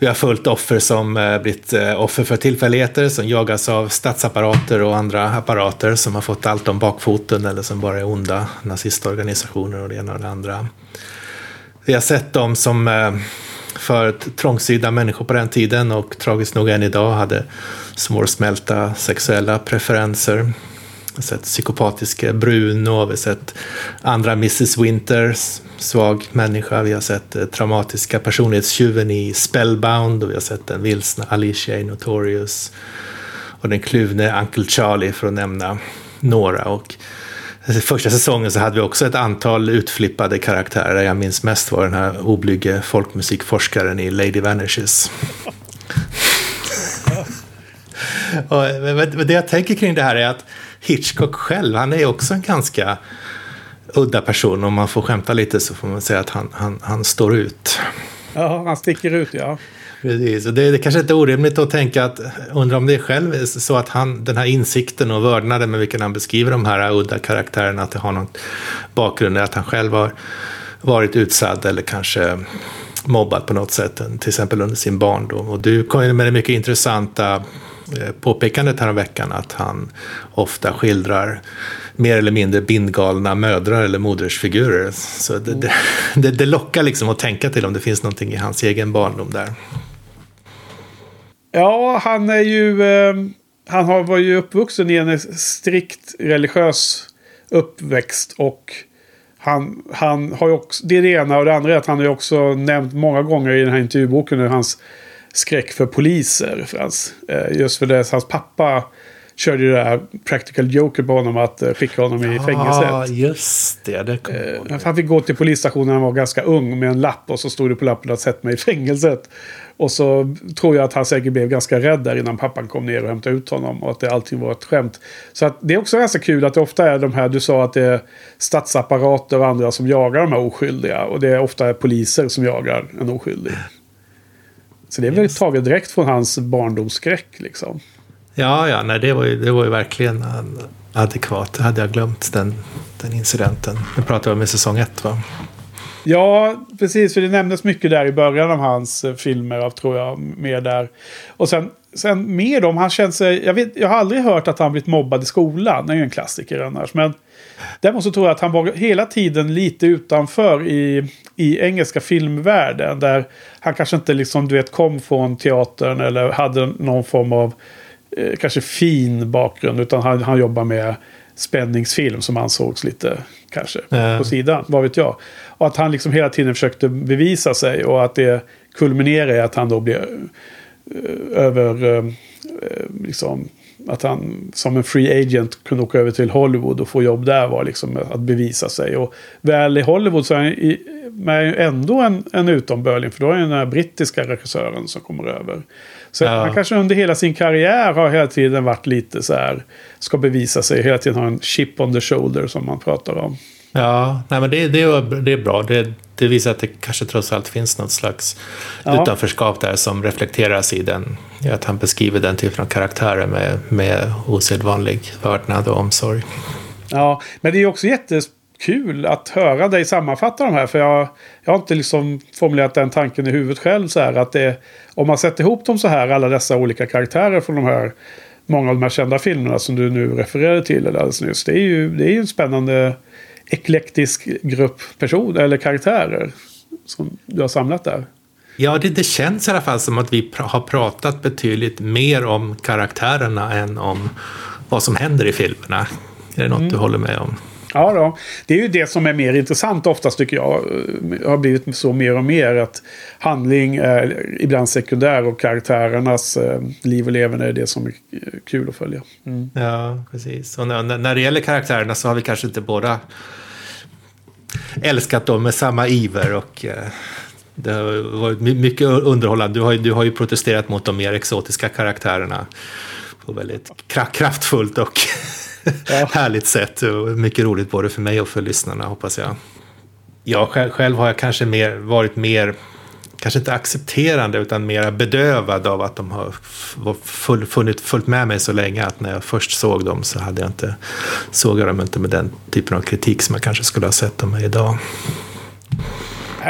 Vi har följt offer som eh, blivit eh, offer för tillfälligheter som jagas av statsapparater och andra apparater som har fått allt om bakfoten eller som bara är onda nazistorganisationer och det ena och det andra. Vi har sett dem som eh, för trångsydda människor på den tiden och tragiskt nog än idag hade svårsmälta sexuella preferenser. Vi har sett psykopatiska Bruno, vi har sett andra Mrs Winter, svag människa. Vi har sett eh, traumatiska personlighetstjuven i Spellbound och vi har sett den vilsna Alicia i Notorious. Och den kluvne Uncle Charlie för att nämna några. Och Första säsongen så hade vi också ett antal utflippade karaktärer. Jag minns mest var den här oblyge folkmusikforskaren i Lady Vanishes. Och, men men det jag tänker kring det här är att Hitchcock själv, han är också en ganska udda person. Om man får skämta lite så får man säga att han, han, han står ut. ja, han sticker ut ja. Precis, och det är, det är kanske inte orimligt att tänka att, undra om det är själv är så att han, den här insikten och vördnaden med vilken han beskriver de här udda karaktärerna, att det har någon bakgrund att han själv har varit utsatt eller kanske mobbad på något sätt, till exempel under sin barndom. Och du kom ju med det mycket intressanta påpekandet här veckan att han ofta skildrar mer eller mindre bindgalna mödrar eller modersfigurer. Så det, det, det, det lockar liksom att tänka till om det finns någonting i hans egen barndom där. Ja, han är ju... Eh, han har, var ju uppvuxen i en strikt religiös uppväxt. Och han, han har också... Det är det ena. Och det andra är att han har ju också nämnt många gånger i den här intervjuboken hur hans skräck för poliser. För hans, eh, just för det, hans pappa körde ju det här practical joker på honom att uh, skicka honom i fängelset. Ja, just det. det uh, han fick gå till polisstationen när han var ganska ung med en lapp och så stod det på lappen att sätta mig i fängelset. Och så tror jag att han säkert blev ganska rädd där innan pappan kom ner och hämtade ut honom. Och att det allting var ett skämt. Så att det är också ganska kul att det ofta är de här, du sa att det är statsapparater och andra som jagar de här oskyldiga. Och det är ofta poliser som jagar en oskyldig. Så det är väl yes. taget direkt från hans barndomsskräck liksom. Ja, ja, nej, det var ju, det var ju verkligen adekvat. Det hade jag glömt, den, den incidenten. Nu pratar vi om i säsong ett, va? Ja, precis. För det nämndes mycket där i början av hans eh, filmer, tror jag. Mer där. Och sen, sen mer om han känner sig... Jag, vet, jag har aldrig hört att han blivit mobbad i skolan. Det är ju en klassiker annars. Men däremot så tror jag att han var hela tiden lite utanför i, i engelska filmvärlden. Där han kanske inte liksom, du vet, kom från teatern eller hade någon form av eh, kanske fin bakgrund. Utan han, han jobbar med spänningsfilm som ansågs lite kanske mm. på sidan. Vad vet jag. Och att han liksom hela tiden försökte bevisa sig och att det kulminerar i att han då blir eh, över... Eh, liksom, att han som en free agent kunde åka över till Hollywood och få jobb där var liksom att bevisa sig. Och väl i Hollywood så är han i, men ändå en, en utombörling. För då är det den här brittiska regissören som kommer över. Så ja. han kanske under hela sin karriär har hela tiden varit lite så här. Ska bevisa sig, hela tiden har en chip on the shoulder som man pratar om. Ja, nej, men det, det, det är bra. Det, det visar att det kanske trots allt finns något slags ja. utanförskap där som reflekteras i den. Att han beskriver den typen av karaktärer med, med osedvanlig vördnad och omsorg. Ja, men det är också jättekul att höra dig sammanfatta de här. För jag, jag har inte liksom formulerat den tanken i huvudet själv. Så här, att det, om man sätter ihop dem så här, alla dessa olika karaktärer från de här många av de här kända filmerna som du nu refererade till alldeles nyss. Det är ju, det är ju en spännande eklektisk grupp personer eller karaktärer som du har samlat där. Ja, det, det känns i alla fall som att vi pr har pratat betydligt mer om karaktärerna än om vad som händer i filmerna. Är det något mm. du håller med om? Ja, då. det är ju det som är mer intressant oftast tycker jag. Det har blivit så mer och mer att handling är ibland sekundär och karaktärernas eh, liv och leverne är det som är kul att följa. Mm. Ja, precis. Och när, det gäller karaktärerna så har vi kanske inte båda älskat dem med samma iver. och... Eh, det har varit mycket underhållande. Du har, du har ju protesterat mot de mer exotiska karaktärerna på väldigt kraftfullt och ja. härligt sätt. Och mycket roligt både för mig och för lyssnarna hoppas jag. Jag själv, själv har jag kanske mer, varit mer, kanske inte accepterande utan mer bedövad av att de har full, funnit, följt med mig så länge att när jag först såg dem så hade jag inte, såg jag dem inte med den typen av kritik som jag kanske skulle ha sett dem med idag.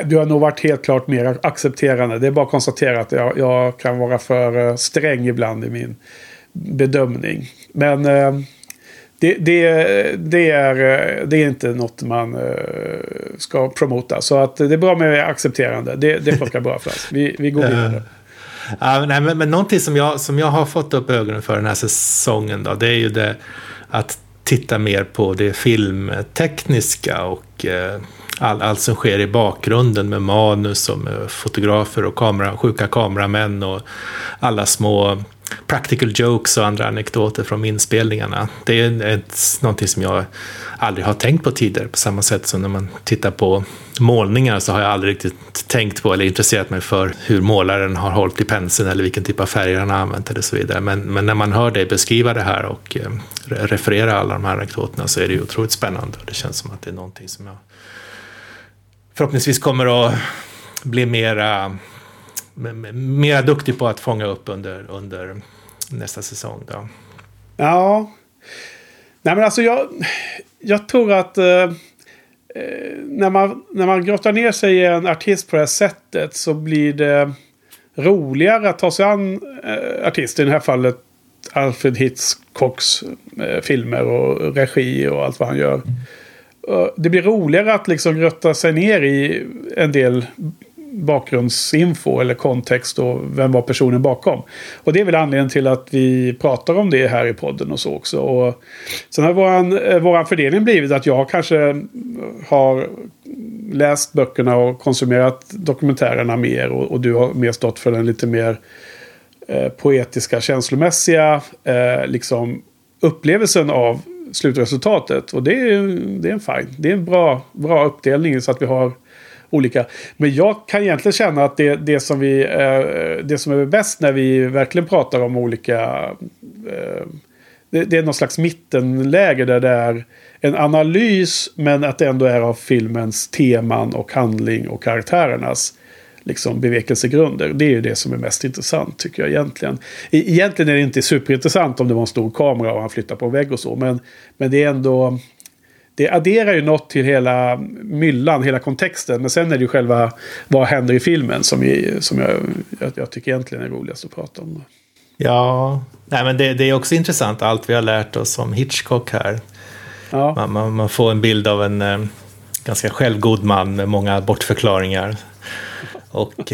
Du har nog varit helt klart mer accepterande. Det är bara att konstatera att jag, jag kan vara för eh, sträng ibland i min bedömning. Men eh, det, det, det, är, det är inte något man uh, ska promota. Så att det är bra med accepterande. Det, det funkar bra för oss. Vi, vi går vidare. Ja, nej, men, men någonting som jag, som jag har fått upp ögonen för den här säsongen då, det är ju det att titta mer på det filmtekniska och eh, all, allt som sker i bakgrunden med manus och med fotografer och kamera, sjuka kameramän och alla små practical jokes och andra anekdoter från inspelningarna. Det är ett, någonting som jag aldrig har tänkt på tidigare. På samma sätt som när man tittar på målningar så har jag aldrig riktigt tänkt på eller intresserat mig för hur målaren har hållit i penseln eller vilken typ av färger han har använt eller så vidare. Men, men när man hör dig beskriva det här och eh, referera alla de här anekdoterna så är det ju otroligt spännande. Det känns som att det är någonting som jag förhoppningsvis kommer att bli mera mera duktig på att fånga upp under, under nästa säsong. Då. Ja. Nej men alltså jag, jag tror att eh, eh, när, man, när man grottar ner sig i en artist på det här sättet så blir det roligare att ta sig an eh, artisten. I det här fallet Alfred Hitchcocks eh, filmer och regi och allt vad han gör. Det blir roligare att liksom grötta sig ner i en del bakgrundsinfo eller kontext och vem var personen bakom. Och det är väl anledningen till att vi pratar om det här i podden och så också. Och sen har våran, eh, våran fördelning blivit att jag kanske har läst böckerna och konsumerat dokumentärerna mer och, och du har mer stått för den lite mer eh, poetiska, känslomässiga eh, liksom upplevelsen av slutresultatet. Och det är, det är en fine. Det är en bra, bra uppdelning så att vi har olika. Men jag kan egentligen känna att det, det, som, vi, eh, det som är bäst när vi verkligen pratar om olika... Eh, det, det, är någon slags mittenläge där det är en analys men att det ändå är av filmens teman och handling och karaktärernas liksom bevekelsegrunder. Det är ju det som är mest intressant tycker jag egentligen. E egentligen är det inte superintressant om det var en stor kamera och han flyttar på en vägg och så. Men, men det är ändå det adderar ju något till hela myllan, hela kontexten. Men sen är det ju själva vad händer i filmen som, vi, som jag, jag, jag tycker egentligen är roligast att prata om. Ja, nej, men det, det, är också intressant allt vi har lärt oss om Hitchcock här. Ja. Man, man, man, får en bild av en eh, ganska självgod man med många bortförklaringar. Och,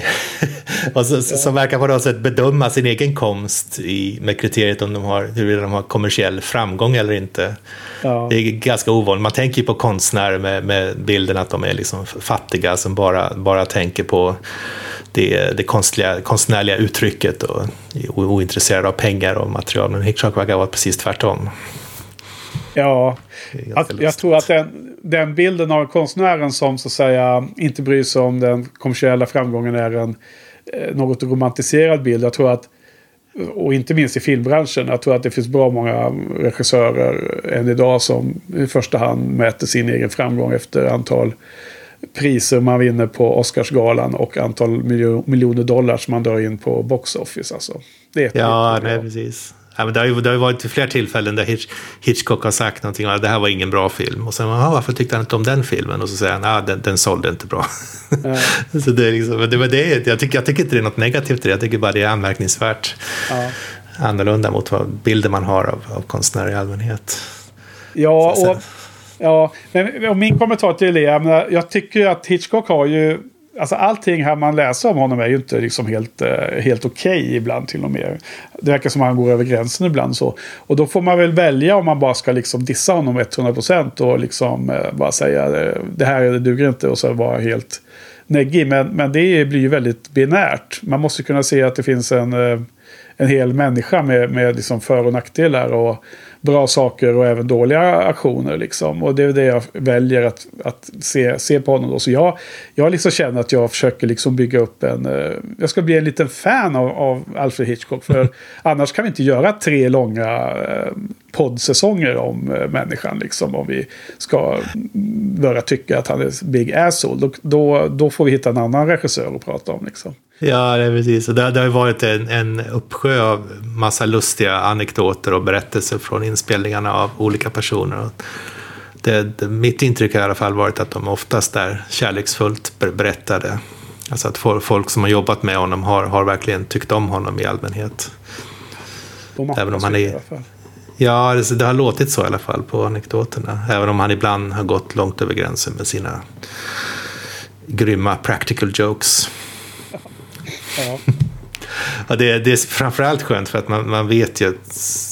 och så, ja. som verkar på något sätt bedöma sin egen konst i, med kriteriet om de har, huruvida de har kommersiell framgång eller inte. Ja. Det är ganska ovanligt. Man tänker ju på konstnärer med, med bilden att de är liksom fattiga som bara, bara tänker på det, det konstnärliga, konstnärliga uttrycket och är ointresserade av pengar och material. Men Hitchcock verkar vara precis tvärtom. Ja, att, jag tror att den, den bilden av konstnären som så att säga inte bryr sig om den kommersiella framgången är en eh, något romantiserad bild. Jag tror att, och inte minst i filmbranschen, jag tror att det finns bra många regissörer än idag som i första hand mäter sin egen framgång efter antal priser man vinner på Oscarsgalan och antal miljoner dollar som man drar in på box office. Alltså. Det är ja, nej, precis. Ja, men det, har ju, det har varit flera tillfällen där Hitch, Hitchcock har sagt någonting om att det här var ingen bra film. Och sen, varför tyckte han inte om den filmen? Och så säger han, att den, den sålde inte bra. Mm. så det är liksom, det, det, jag, tycker, jag tycker inte det är något negativt i det, jag tycker bara det är anmärkningsvärt. Ja. Annorlunda mot vad bilder man har av, av konstnärer i allmänhet. Ja, och, ja men, och min kommentar till det, jag, jag tycker att Hitchcock har ju Alltså allting här man läser om honom är ju inte liksom helt, eh, helt okej okay ibland till och med. Det verkar som att han går över gränsen ibland så. Och då får man väl välja om man bara ska liksom dissa honom 100% och liksom eh, bara säga eh, det här det duger inte och så vara helt neggig. Men, men det blir ju väldigt binärt. Man måste kunna se att det finns en, en hel människa med, med liksom för och nackdelar. Och bra saker och även dåliga aktioner. Liksom. Och det är det jag väljer att, att se, se på honom. Då. Så jag, jag liksom känner att jag försöker liksom bygga upp en... Uh, jag ska bli en liten fan av, av Alfred Hitchcock. För annars kan vi inte göra tre långa uh, poddsäsonger om uh, människan. Liksom, om vi ska börja tycka att han är big asshole. Då, då, då får vi hitta en annan regissör att prata om. Liksom. Ja, det är precis. Det, det har varit en, en uppsjö av massa lustiga anekdoter och berättelser från inspelningarna av olika personer. Det, det, mitt intryck har i alla fall varit att de oftast är kärleksfullt berättade. Alltså att folk som har jobbat med honom har, har verkligen tyckt om honom i allmänhet. Även om han är... Ja, det, det har låtit så i alla fall på anekdoterna. Även om han ibland har gått långt över gränsen med sina grymma practical jokes. Ja. ja, det, det är framförallt skönt för att man, man vet ju,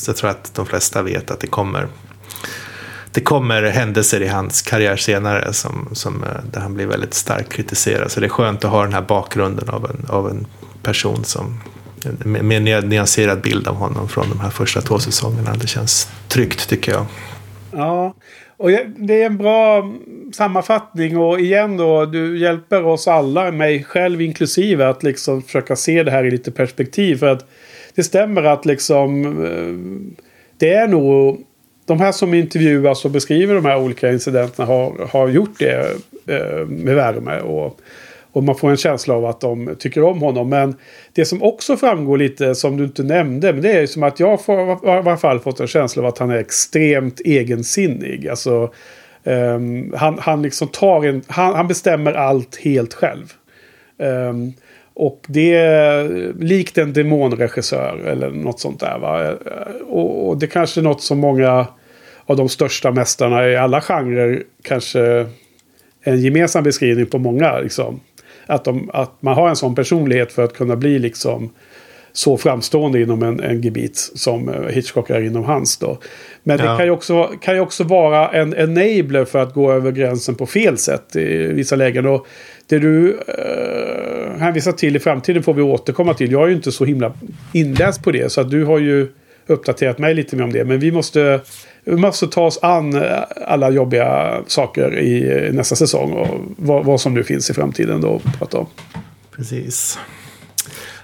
jag tror att de flesta vet att det kommer det kommer händelser i hans karriär senare som, som, eh, där han blir väldigt starkt kritiserad. Så det är skönt att ha den här bakgrunden av en, av en person som med en nyanserad bild av honom från de här första två säsongerna. Det känns tryggt tycker jag. Ja, och det är en bra sammanfattning och igen då, du hjälper oss alla, mig själv inklusive, att liksom försöka se det här i lite perspektiv. För att det stämmer att liksom eh, det är nog de här som intervjuas och beskriver de här olika incidenterna har, har gjort det eh, med värme. Och och man får en känsla av att de tycker om honom. Men det som också framgår lite som du inte nämnde. Men det är som att jag får, i alla fall fått en känsla av att han är extremt egensinnig. Alltså, um, han, han, liksom tar en, han, han bestämmer allt helt själv. Um, Och det är likt en demonregissör eller något sånt där. Va? Eh, och, och det kanske är något som många av de största mästarna i alla genrer kanske en gemensam beskrivning på många. Liksom. Att, de, att man har en sån personlighet för att kunna bli liksom så framstående inom en, en gebit som eh, Hitchcock är inom hans. Då. Men ja. det kan ju, också, kan ju också vara en enabler för att gå över gränsen på fel sätt i vissa lägen. Och det du eh, hänvisar till i framtiden får vi återkomma till. Jag är ju inte så himla inläst på det. Så att du har ju uppdaterat mig lite mer om det. Men vi måste, vi måste ta oss an eh, alla jobbiga saker i eh, nästa säsong. Och vad, vad som nu finns i framtiden då att prata om. Precis.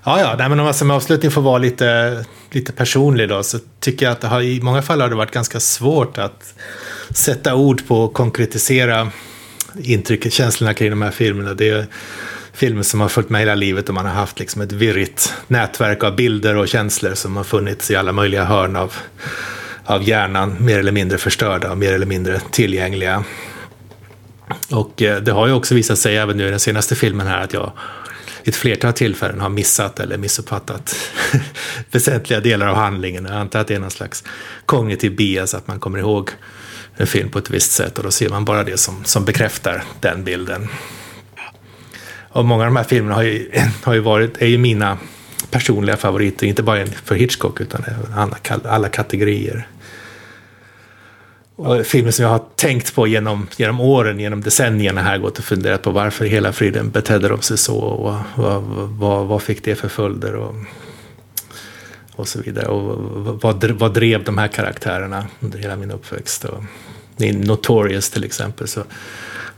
Ja, ja, nej, men om jag som avslutning får vara lite, lite personlig då, så tycker jag att det har, i många fall har det varit ganska svårt att sätta ord på och konkretisera intrycket, känslorna kring de här filmerna. Det filmer som har följt med hela livet och man har haft liksom ett virrigt nätverk av bilder och känslor som har funnits i alla möjliga hörn av, av hjärnan, mer eller mindre förstörda och mer eller mindre tillgängliga. Och eh, det har ju också visat sig, även nu i den senaste filmen här, att jag ett flertal tillfällen har missat eller missuppfattat väsentliga delar av handlingen. Jag antar att det är någon slags kognitiv bias, att man kommer ihåg en film på ett visst sätt och då ser man bara det som, som bekräftar den bilden. Och många av de här filmerna har ju, har ju varit, är ju mina personliga favoriter, inte bara för Hitchcock utan alla, alla kategorier. Och filmer som jag har tänkt på genom, genom åren, genom decennierna här, gått och funderat på varför i hela friden betedde de sig så och vad, vad, vad fick det för följder och, och så vidare. Och vad, vad drev de här karaktärerna under hela min uppväxt. Och, I Notorious till exempel så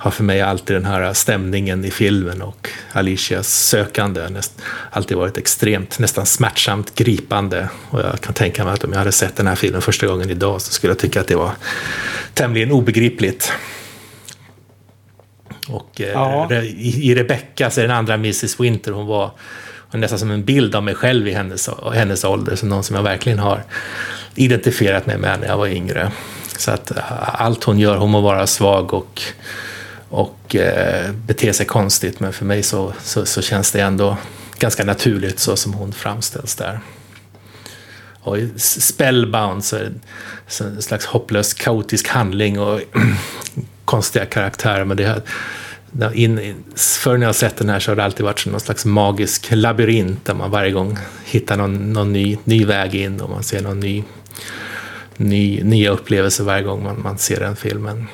har för mig alltid den här stämningen i filmen och Alicias sökande näst, alltid varit extremt, nästan smärtsamt gripande. Och jag kan tänka mig att om jag hade sett den här filmen första gången idag så skulle jag tycka att det var tämligen obegripligt. Och eh, ja. i, Rebecca, så är den andra Mrs Winter, hon var nästan som en bild av mig själv i hennes, hennes ålder, som någon som jag verkligen har identifierat mig med när jag var yngre. Så att eh, allt hon gör, hon må vara svag och och eh, bete sig konstigt. Men för mig så, så, så, känns det ändå ganska naturligt så som hon framställs där. Och i Spellbound så är det en slags hopplös kaotisk handling och konstiga karaktärer. Men det här, in, förr när jag sett den här så har det alltid varit som någon slags magisk labyrint där man varje gång hittar någon, någon ny, ny väg in och man ser någon ny, ny, nya upplevelser varje gång man, man ser den filmen.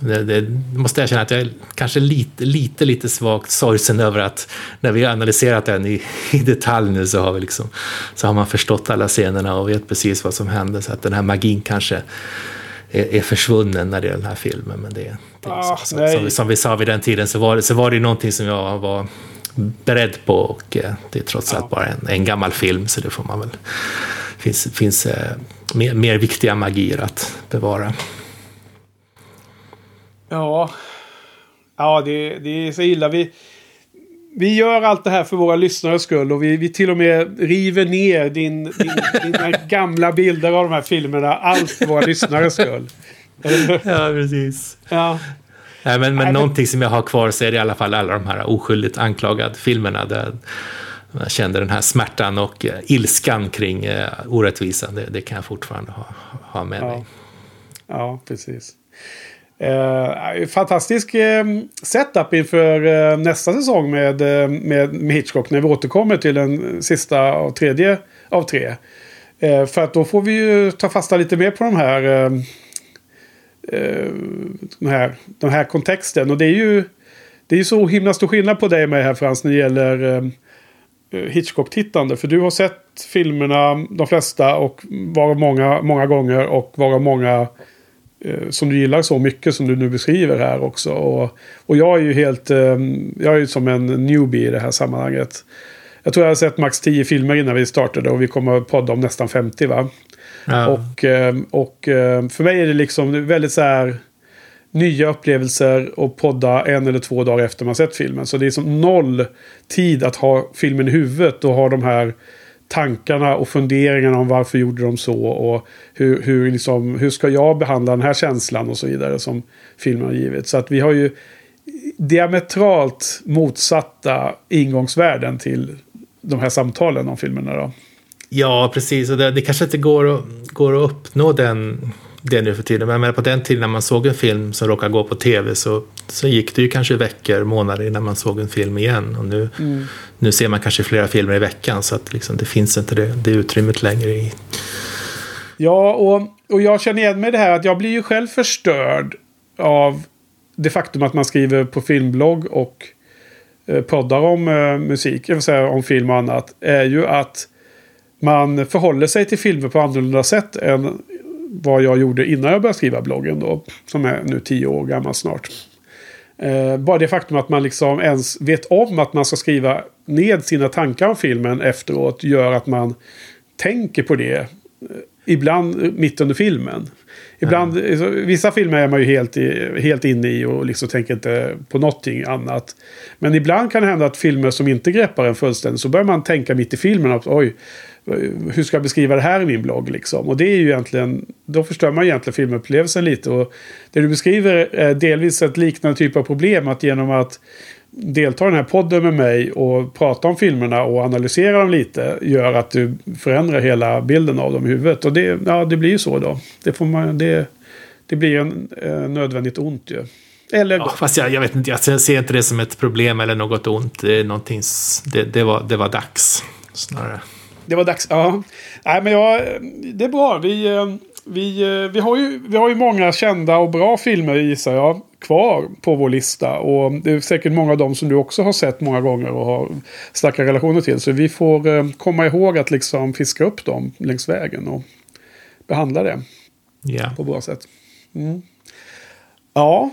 Det, det, måste jag känna att jag är kanske lite, lite, lite svagt sorgsen över att när vi har analyserat den i, i detalj nu så har, vi liksom, så har man förstått alla scenerna och vet precis vad som hände. Så att den här magin kanske är, är försvunnen när det är den här filmen. Men det, det ah, som, som, vi, som, vi, sa vid den tiden så var, det, så var det någonting som jag var beredd på och eh, det är trots allt bara en, en gammal film så det får man väl finns, finns eh, mer, mer viktiga magier att bevara. Ja, ja det, det är så illa. Vi, vi gör allt det här för våra lyssnares skull och vi, vi till och med river ner din, din, dina gamla bilder av de här filmerna. Allt för våra lyssnares skull. ja, precis. Ja. Nej, men, men Nej, någonting som jag har kvar så är det i alla fall alla de här oskyldigt anklagad-filmerna. Där jag kände den här smärtan och uh, ilskan kring uh, orättvisan. Det, det, kan jag fortfarande ha, ha med ja. mig. Ja, precis. Eh, fantastisk eh, setup inför eh, nästa säsong med, eh, med, med, Hitchcock. När vi återkommer till den sista av tredje av tre. Eh, för att då får vi ju ta fasta lite mer på de här, ehm, eh, den här, de här kontexten. Och det är ju det är så himla stor skillnad på dig och mig här Frans när det gäller ehm, eh, Hitchcock-tittande. För du har sett filmerna, de flesta, och varav många, många gånger och varav många som du gillar så mycket som du nu beskriver här också. Och, och jag är ju helt, ehm, jag är ju som en newbie i det här sammanhanget. Jag tror jag har sett max 10 filmer innan vi startade och vi kommer att podda om nästan 50 va. Ja. Och, ehm, och för mig är det liksom väldigt så här nya upplevelser och podda en eller två dagar efter man sett filmen. Så det är som noll tid att ha filmen i huvudet och ha de här tankarna och funderingarna om varför gjorde de så och hur, hur, liksom, hur ska jag behandla den här känslan och så vidare som filmen har givit. Så att vi har ju diametralt motsatta ingångsvärden till de här samtalen om filmerna då. Ja, precis. Och det, det kanske inte går att, går att uppnå den, det nu för tiden. Men på den tiden när man såg en film som råkade gå på tv så, så gick det ju kanske veckor, månader innan man såg en film igen. Och nu, mm. nu ser man kanske flera filmer i veckan så att liksom, det finns inte det, det utrymmet längre i. Ja, och, och jag känner igen mig det här att jag blir ju själv förstörd av det faktum att man skriver på filmblogg och eh, poddar om eh, musik, jag vill säga om film och annat, är ju att man förhåller sig till filmer på annorlunda sätt än vad jag gjorde innan jag började skriva bloggen då. Som är nu tio år gammal snart. Eh, bara det faktum att man liksom ens vet om att man ska skriva ned sina tankar om filmen efteråt gör att man tänker på det. Eh, ibland mitt under filmen. Ibland, mm. Vissa filmer är man ju helt, i, helt inne i och liksom tänker inte på någonting annat. Men ibland kan det hända att filmer som inte greppar en fullständigt så börjar man tänka mitt i filmen att oj, hur ska jag beskriva det här i min blogg liksom? Och det är ju egentligen, då förstör man egentligen filmupplevelsen lite. Och det du beskriver är delvis ett liknande typ av problem. Att genom att delta i den här podden med mig och prata om filmerna och analysera dem lite gör att du förändrar hela bilden av dem i huvudet. Och det, ja, det blir ju så då. Det, får man, det, det blir en eh, nödvändigt ont ju. Eller ja, fast jag, jag, vet inte, jag ser inte det som ett problem eller något ont. Det, det, det, var, det var dags snarare. Det var dags. Ja. Nej, men ja, det är bra. Vi, eh, vi, eh, vi, har ju, vi har ju många kända och bra filmer gissar jag kvar på vår lista. Och det är säkert många av dem som du också har sett många gånger och har starka relationer till. Så vi får eh, komma ihåg att liksom fiska upp dem längs vägen och behandla det yeah. på bra sätt. Mm. Ja.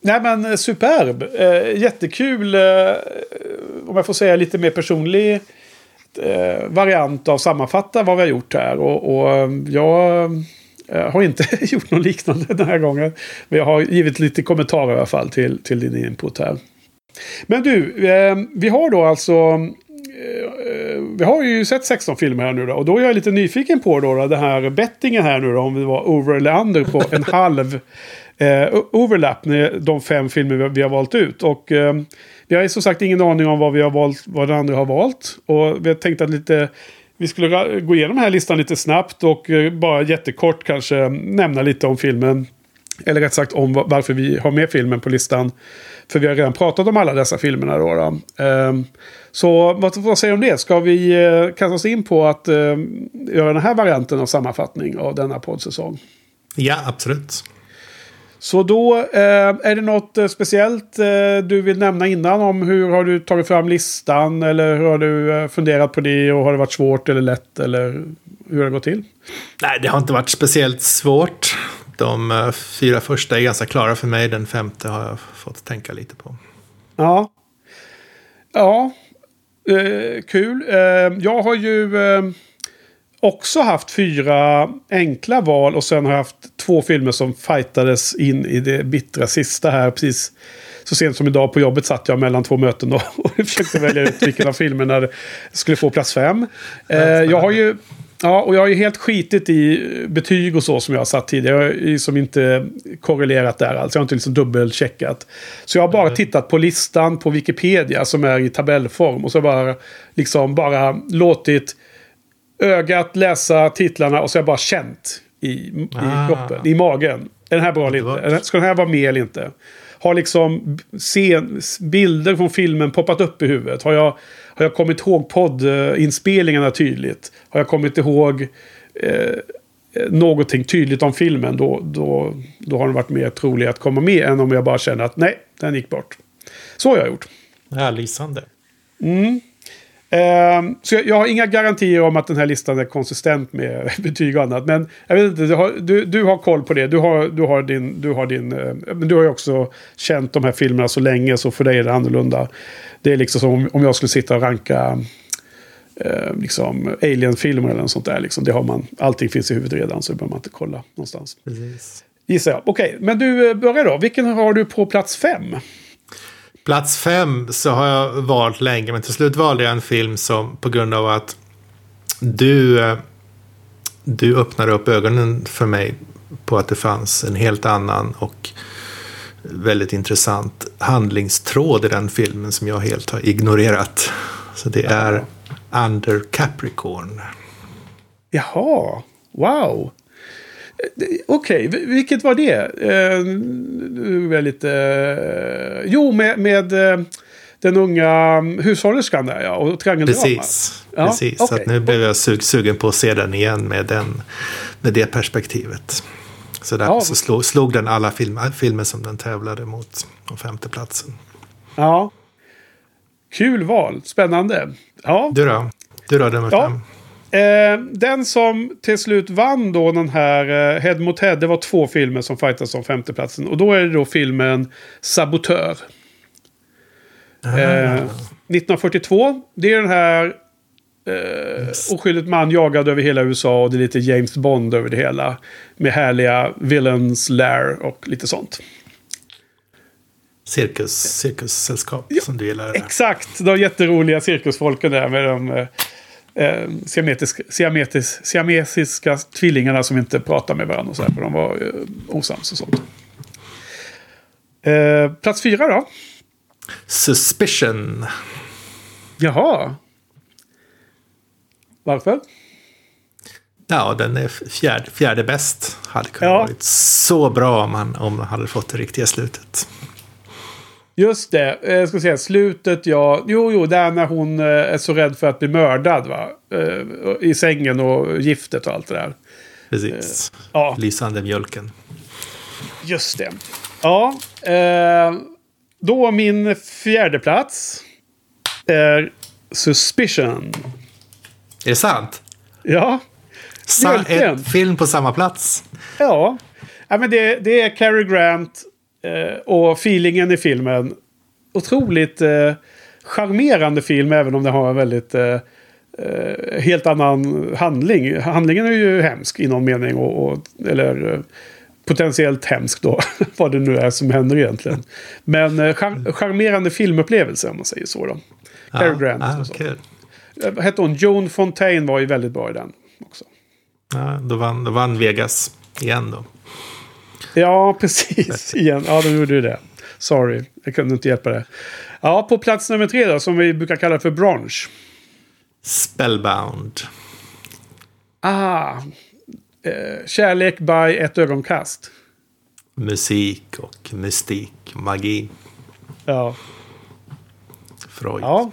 Nej men superb. Eh, jättekul. Eh, om jag får säga lite mer personlig eh, variant av sammanfatta vad vi har gjort här. Och, och eh, jag eh, har inte gjort något liknande den här gången. Men jag har givit lite kommentarer i alla fall till, till din input här. Men du, eh, vi har då alltså... Eh, vi har ju sett 16 filmer här nu då. Och då är jag lite nyfiken på då, då den här bettingen här nu då. Om vi var over eller under på en halv eh, overlap med de fem filmer vi, vi har valt ut. Och eh, vi har som sagt ingen aning om vad vi har valt, vad den andra har valt. Och vi har tänkt att lite vi skulle gå igenom den här listan lite snabbt och eh, bara jättekort kanske nämna lite om filmen. Eller rätt sagt om varför vi har med filmen på listan. För vi har redan pratat om alla dessa filmerna då. då. Ehm, så vad, vad säger du om det? Ska vi eh, kasta oss in på att eh, göra den här varianten av sammanfattning av denna poddsäsong? Ja, absolut. Så då eh, är det något eh, speciellt eh, du vill nämna innan om hur har du tagit fram listan eller hur har du eh, funderat på det och har det varit svårt eller lätt eller hur har det gått till? Nej, det har inte varit speciellt svårt. De eh, fyra första är ganska klara för mig. Den femte har jag fått tänka lite på. Ja. Ja. Eh, kul. jag har ju också haft fyra enkla val och sen har jag haft två filmer som fightades in i det bittra sista här. Precis så sent som idag på jobbet satt jag mellan två möten och, och försökte välja ut vilken av filmerna skulle få plats fem. Eh, jag har ju... Ja, och jag har ju helt skitit i betyg och så som jag har satt tidigare. Jag har ju som inte korrelerat där alls. Jag har inte liksom dubbelcheckat. Så jag har bara mm. tittat på listan på Wikipedia som är i tabellform. Och så bara liksom bara låtit ögat läsa titlarna och så har jag bara känt i, i ah. kroppen, i magen. Är den här bra eller inte? Ska den här vara med eller inte? Har liksom scen, bilder från filmen poppat upp i huvudet? Har jag, har jag kommit ihåg poddinspelningarna tydligt? Har jag kommit ihåg eh, någonting tydligt om filmen? Då, då, då har den varit mer trolig att komma med än om jag bara känner att nej, den gick bort. Så har jag gjort. Ja, lysande. Mm. Uh, så jag, jag, har inga garantier om att den här listan är konsistent med betyg och annat. Men jag vet inte, du har, du, du har koll på det. Du har, du har din... Du har, din uh, men du har ju också känt de här filmerna så länge så för dig är det annorlunda. Det är liksom som om, om jag skulle sitta och ranka uh, liksom Alien-filmer eller något sånt där. Liksom. Det har man, allting finns i huvudet redan så behöver man inte kolla någonstans. Precis. Gissar jag. Okej, okay, men du eh, börjar då. Vilken har du på plats fem? Plats fem så har jag valt länge, men till slut valde jag en film som på grund av att du, eh, du öppnade upp ögonen för mig på att det fanns en helt annan och väldigt intressant handlingstråd i den filmen som jag helt har ignorerat. Så det är Under Capricorn. Jaha, wow. Okej, okay, vilket var det? Eh, nu är lite... Eh, jo, med, med eh, den unga hushållerskan där ja, och triangeldrama. Precis, ja, precis. Okay. Så nu blev jag sug, sugen på att se den igen med, den, med det perspektivet. Så därför ja. så slog, slog den alla film, filmer som den tävlade mot om femteplatsen. Ja. Kul val, spännande. Ja. Du då? Du då, nummer ja. fem? Eh, den som till slut vann då den här eh, Head mot Head, det var två filmer som fightas om femteplatsen. Och då är det då filmen Sabotör. Ah. Eh, 1942, det är den här Eh, oskyldigt man jagad över hela USA och det är lite James Bond över det hela. Med härliga villains, lair och lite sånt. Cirkus, cirkussällskap ja, som du gillar. Exakt, de jätteroliga cirkusfolken där med de eh, eh siametiska, siametis, siamesiska tvillingarna som inte pratar med varandra så här, för de var eh, osams och sånt. Eh, plats fyra då? Suspicion. Jaha. Varför? Ja, den är fjärde, fjärde bäst. Hade kunnat ja. varit så bra om man, om man hade fått det riktiga slutet. Just det, jag ska säga slutet ja. Jo, jo, där när hon eh, är så rädd för att bli mördad va. Eh, I sängen och giftet och allt det där. Precis. Eh, ja. Lysande mjölken. Just det. Ja. då min fjärde plats är Suspicion. Är det sant? Ja. Sa en film på samma plats? Ja. ja men det, det är Cary Grant eh, och feelingen i filmen. Otroligt eh, charmerande film även om det har en väldigt eh, eh, helt annan handling. Handlingen är ju hemsk i någon mening. Och, och eller eh, potentiellt hemsk då. vad det nu är som händer egentligen. Men eh, char charmerande filmupplevelse om man säger så. Då. Cary Grant. Ah, och så. Eh, vad hette hon? Joan Fontaine var ju väldigt bra i den också. Ja, då vann, då vann Vegas igen då. Ja, precis. igen. Ja, de gjorde ju det. Sorry, jag kunde inte hjälpa det. Ja, på plats nummer tre då, som vi brukar kalla för bronze. Spellbound. Ah. Eh, kärlek by ett ögonkast. Musik och mystik, magi. Ja. Freud. Ja.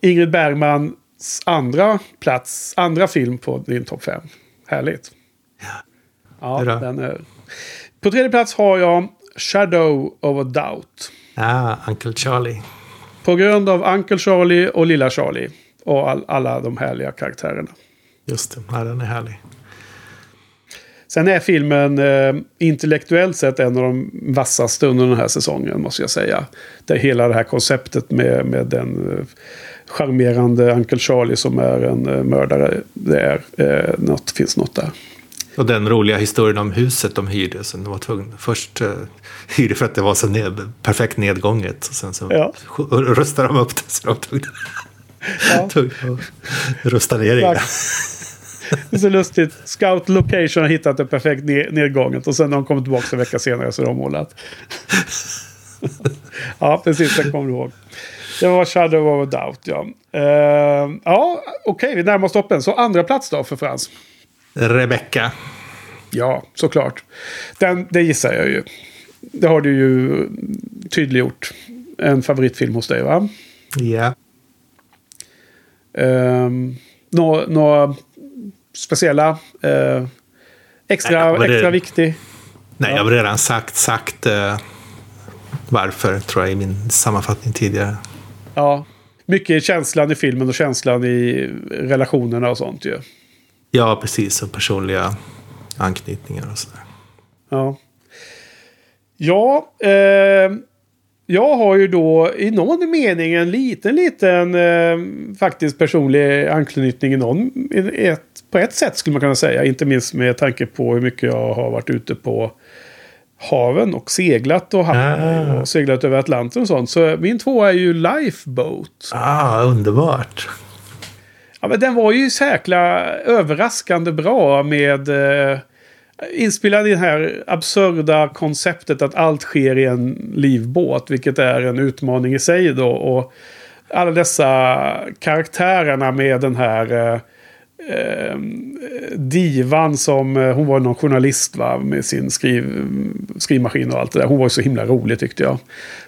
Ingrid Bergmans andra plats, andra film på din topp fem. Härligt. Ja, ja den är... På tredje plats har jag Shadow of a Doubt. Ah, Uncle Charlie. På grund av Uncle Charlie och Lilla Charlie. Och all, alla de härliga karaktärerna. Just det, ja, den är härlig. Sen är filmen eh, intellektuellt sett en av de vassaste under den här säsongen, måste jag säga. Där hela det här konceptet med, med den eh, charmerande Uncle Charlie som är en uh, mördare. Det är, uh, något, finns något där. Och den roliga historien om huset de hyrde. Så de var tvungna, först uh, hyrde för att det var så ned, perfekt nedgånget. Och sen så ja. rustade de upp det. Så de var tvungna, ja. tvungna att rusta ner det. Det är så lustigt. Scout Location har hittat det perfekt nedgånget. Och sen när de kommer tillbaka en vecka senare så är de målat. ja, precis. Det kommer ihåg. Det var Shadow of a Doubt, ja. Uh, ja, okej, okay, vi närmar oss toppen. Så andra plats då för Frans? Rebecca. Ja, såklart. Den, det gissar jag ju. Det har du ju tydliggjort. En favoritfilm hos dig, va? Ja. Uh, Några nå speciella? Uh, extra, Nej, extra viktig? Nej, ja. jag har redan sagt, sagt uh, varför, tror jag, i min sammanfattning tidigare. Ja, mycket känslan i filmen och känslan i relationerna och sånt ju. Ja, precis. Och personliga anknytningar och sådär. Ja. Ja, eh, jag har ju då i någon mening en liten, liten eh, faktiskt personlig anknytning i någon, ett, på ett sätt skulle man kunna säga. Inte minst med tanke på hur mycket jag har varit ute på haven och seglat och, ah. och seglat över Atlanten och sånt. Så min tvåa är ju Lifeboat. Ah, underbart. Ja, men den var ju säkla överraskande bra med... Eh, inspelad i det här absurda konceptet att allt sker i en livbåt. Vilket är en utmaning i sig då. Och alla dessa karaktärerna med den här eh, eh, divan som, eh, hon var någon journalist va, med sin skriv, skrivmaskin och allt det där. Hon var så himla rolig tyckte jag.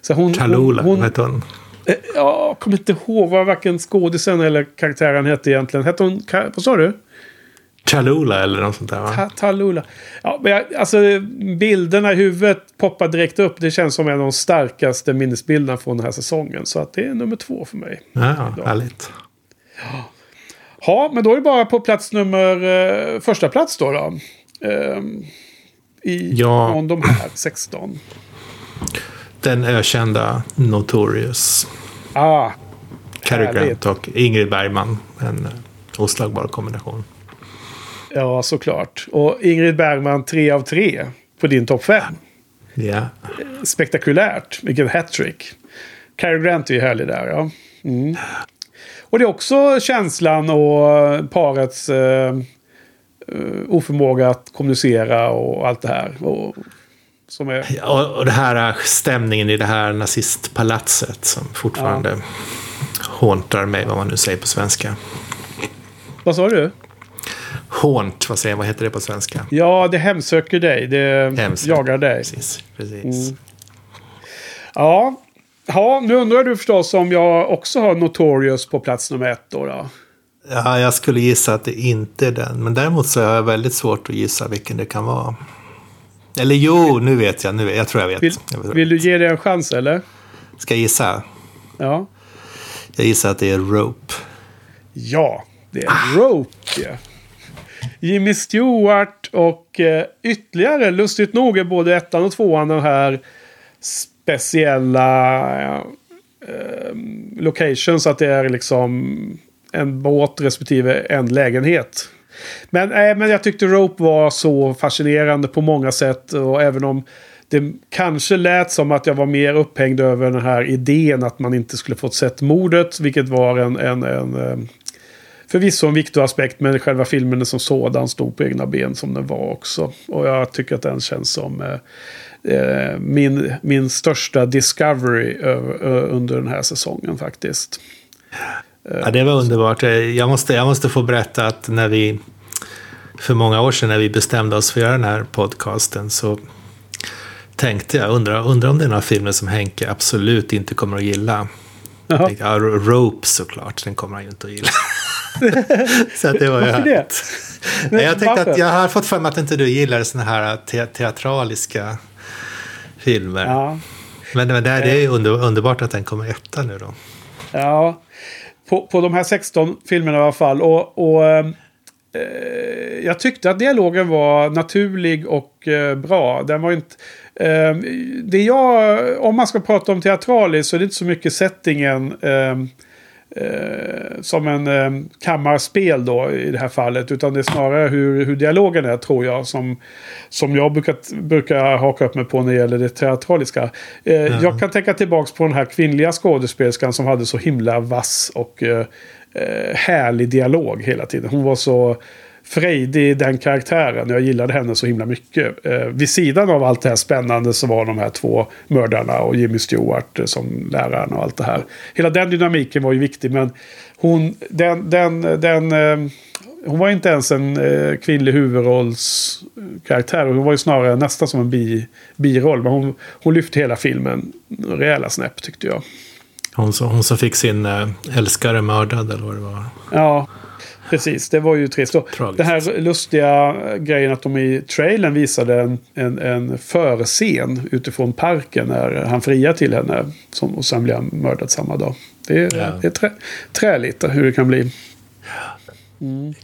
Så hon, Talula, hon, hon, hette hon. Eh, Ja, jag kommer inte ihåg vad varken skådisen eller karaktären hette egentligen. Hette hon, vad sa du? Chalula eller något sånt där va? Ta- Talula. Ja, men jag, alltså bilderna i huvudet poppar direkt upp. Det känns som en av de starkaste minnesbilderna från den här säsongen. Så att det är nummer två för mig. Ja, Ja. härligt. Ja, men då är det bara på plats nummer... Eh, första plats då. då. Ehm, I, Ja. De här 16. Den ökända Notorious. Ah, Cary. Grant och Ingrid Bergman. En eh, oslagbar kombination. ja, såklart. Och Ingrid Bergman, tre av tre på din topp fem. Ja. Spektakulärt. Vilken hattrick. Cary Grant är ju härlig där. Ja. Mm. Och det är också känslan och parets eh, eh, oförmåga att kommunicera och allt det här. Och, som är... Och, och det här eh, stämningen i det här nazistpalatset som fortfarande håntar mig, vad man nu säger på svenska. Vad sa du? Hånt, vad säger vad heter det på svenska? Ja, det hemsöker dig. Det Hemsöker. jagar dig. Precis, precis. Mm. Ja. ja, nu undrar du förstås om jag också har Notorious på plats nummer ett då. då. Ja, jag skulle gissa att det inte är den. Men däremot så har jag väldigt svårt att gissa vilken det kan vara. Eller jo, nu vet jag. Nu vet, jag tror jag vet. Vill, vill du ge det en chans eller? Ska jag gissa? Ja. Jag gissar att det är Rope. Ja, det är Rope. Jimmy Stewart och eh, ytterligare, lustigt nog, är både ettan och tvåan den här speciella eh, locations. Att det är liksom en båt respektive en lägenhet. Men, äh, men jag tyckte Rope var så fascinerande på många sätt. Och även om det kanske lät som att jag var mer upphängd över den här idén att man inte skulle fått sett mordet. Vilket var en, en, en eh, förvisso en viktig aspekt. Men själva filmen som sådan stod på egna ben som den var också. Och jag tycker att den känns som eh, eh min, min största discovery ö- under den här säsongen faktiskt. Ja, det var underbart. Eh, Jag måste, jag måste få berätta att när vi för många år sedan när vi bestämde oss för att göra den här podcasten så tänkte jag, undrar undra om det är några filmer som Henke absolut inte kommer att gilla. Jaha. tänkte, ja, Rope såklart, den kommer han ju inte att gilla. så att det var ju Varför det? Nej, jag tänkte att jag har fått för mig att inte du gillar såna här te teatraliska filmer. Ja. Men, men det, är- det är ju under, underbart att den kommer etta nu då. Ja, på, på de här 16 filmerna i alla fall. Och, och eh, eh, jag tyckte att dialogen var naturlig och eh, bra. Den var inte... Eh, det jag, om man ska prata om teatraliskt så är det inte så mycket settingen. Eh, Eh, som en eh, kammarspel då i det här fallet. Utan det är snarare hur, hur dialogen är tror jag. Som, som jag brukar, brukar haka upp mig på när det gäller det teatraliska. Eh, Jag kan tänka tillbaka på den här kvinnliga skådespelerskan som hade så himla vass och eh, eh, härlig dialog hela tiden. Hon var så frejdig den karaktären. Jag gillade henne så himla mycket. Eh, vid sidan av allt det här spännande så var de här två mördarna och Jimmy Stewart eh, som läraren och allt det här. Hela den dynamiken var ju viktig men hon, den, den, den, eh, hon var inte ens en eh, kvinnlig huvudrollskaraktär. Hon var ju snarare nästan som en bi, biroll. Men hon, hon lyfte hela filmen rejäla snäpp tyckte jag. Hon som, hon som fick sin äh, älskare mördad eller vad det var. Ja, precis. Det var ju trist. Den här lustiga grejen att de i trailern visade en, en, en förscen utifrån parken när han friar till henne. Som, och sen blir han mördad samma dag. Det är, Ja. det är trä, träligt hur det kan bli.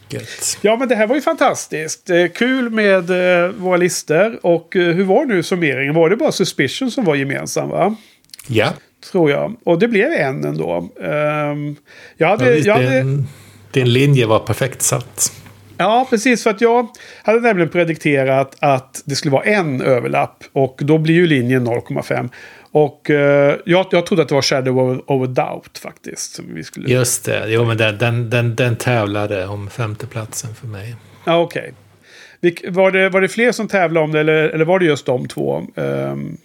Gött. Ja, men det här var ju fantastiskt. Eh, kul med eh, våra listor. Och eh, hur var nu summeringen? Var det bara Suspicion som var gemensam? va? Ja, Tror jag. Och det blev en ändå. Um, jag ja hade, visst, jag hade, din linje var perfekt satt. Ja, precis. För att jag hade nämligen predikterat att det skulle vara en överlapp. Och då blir ju linjen 0,5. Och eh, jag, jag trodde att det var Shadow of, a Doubt faktiskt. Som vi skulle... Just det, jo men den, den, den, den tävlade om femteplatsen för mig. Ja, okej. Vilk, var, det, var det fler som tävlade om det eller, eller var det just de två? Um,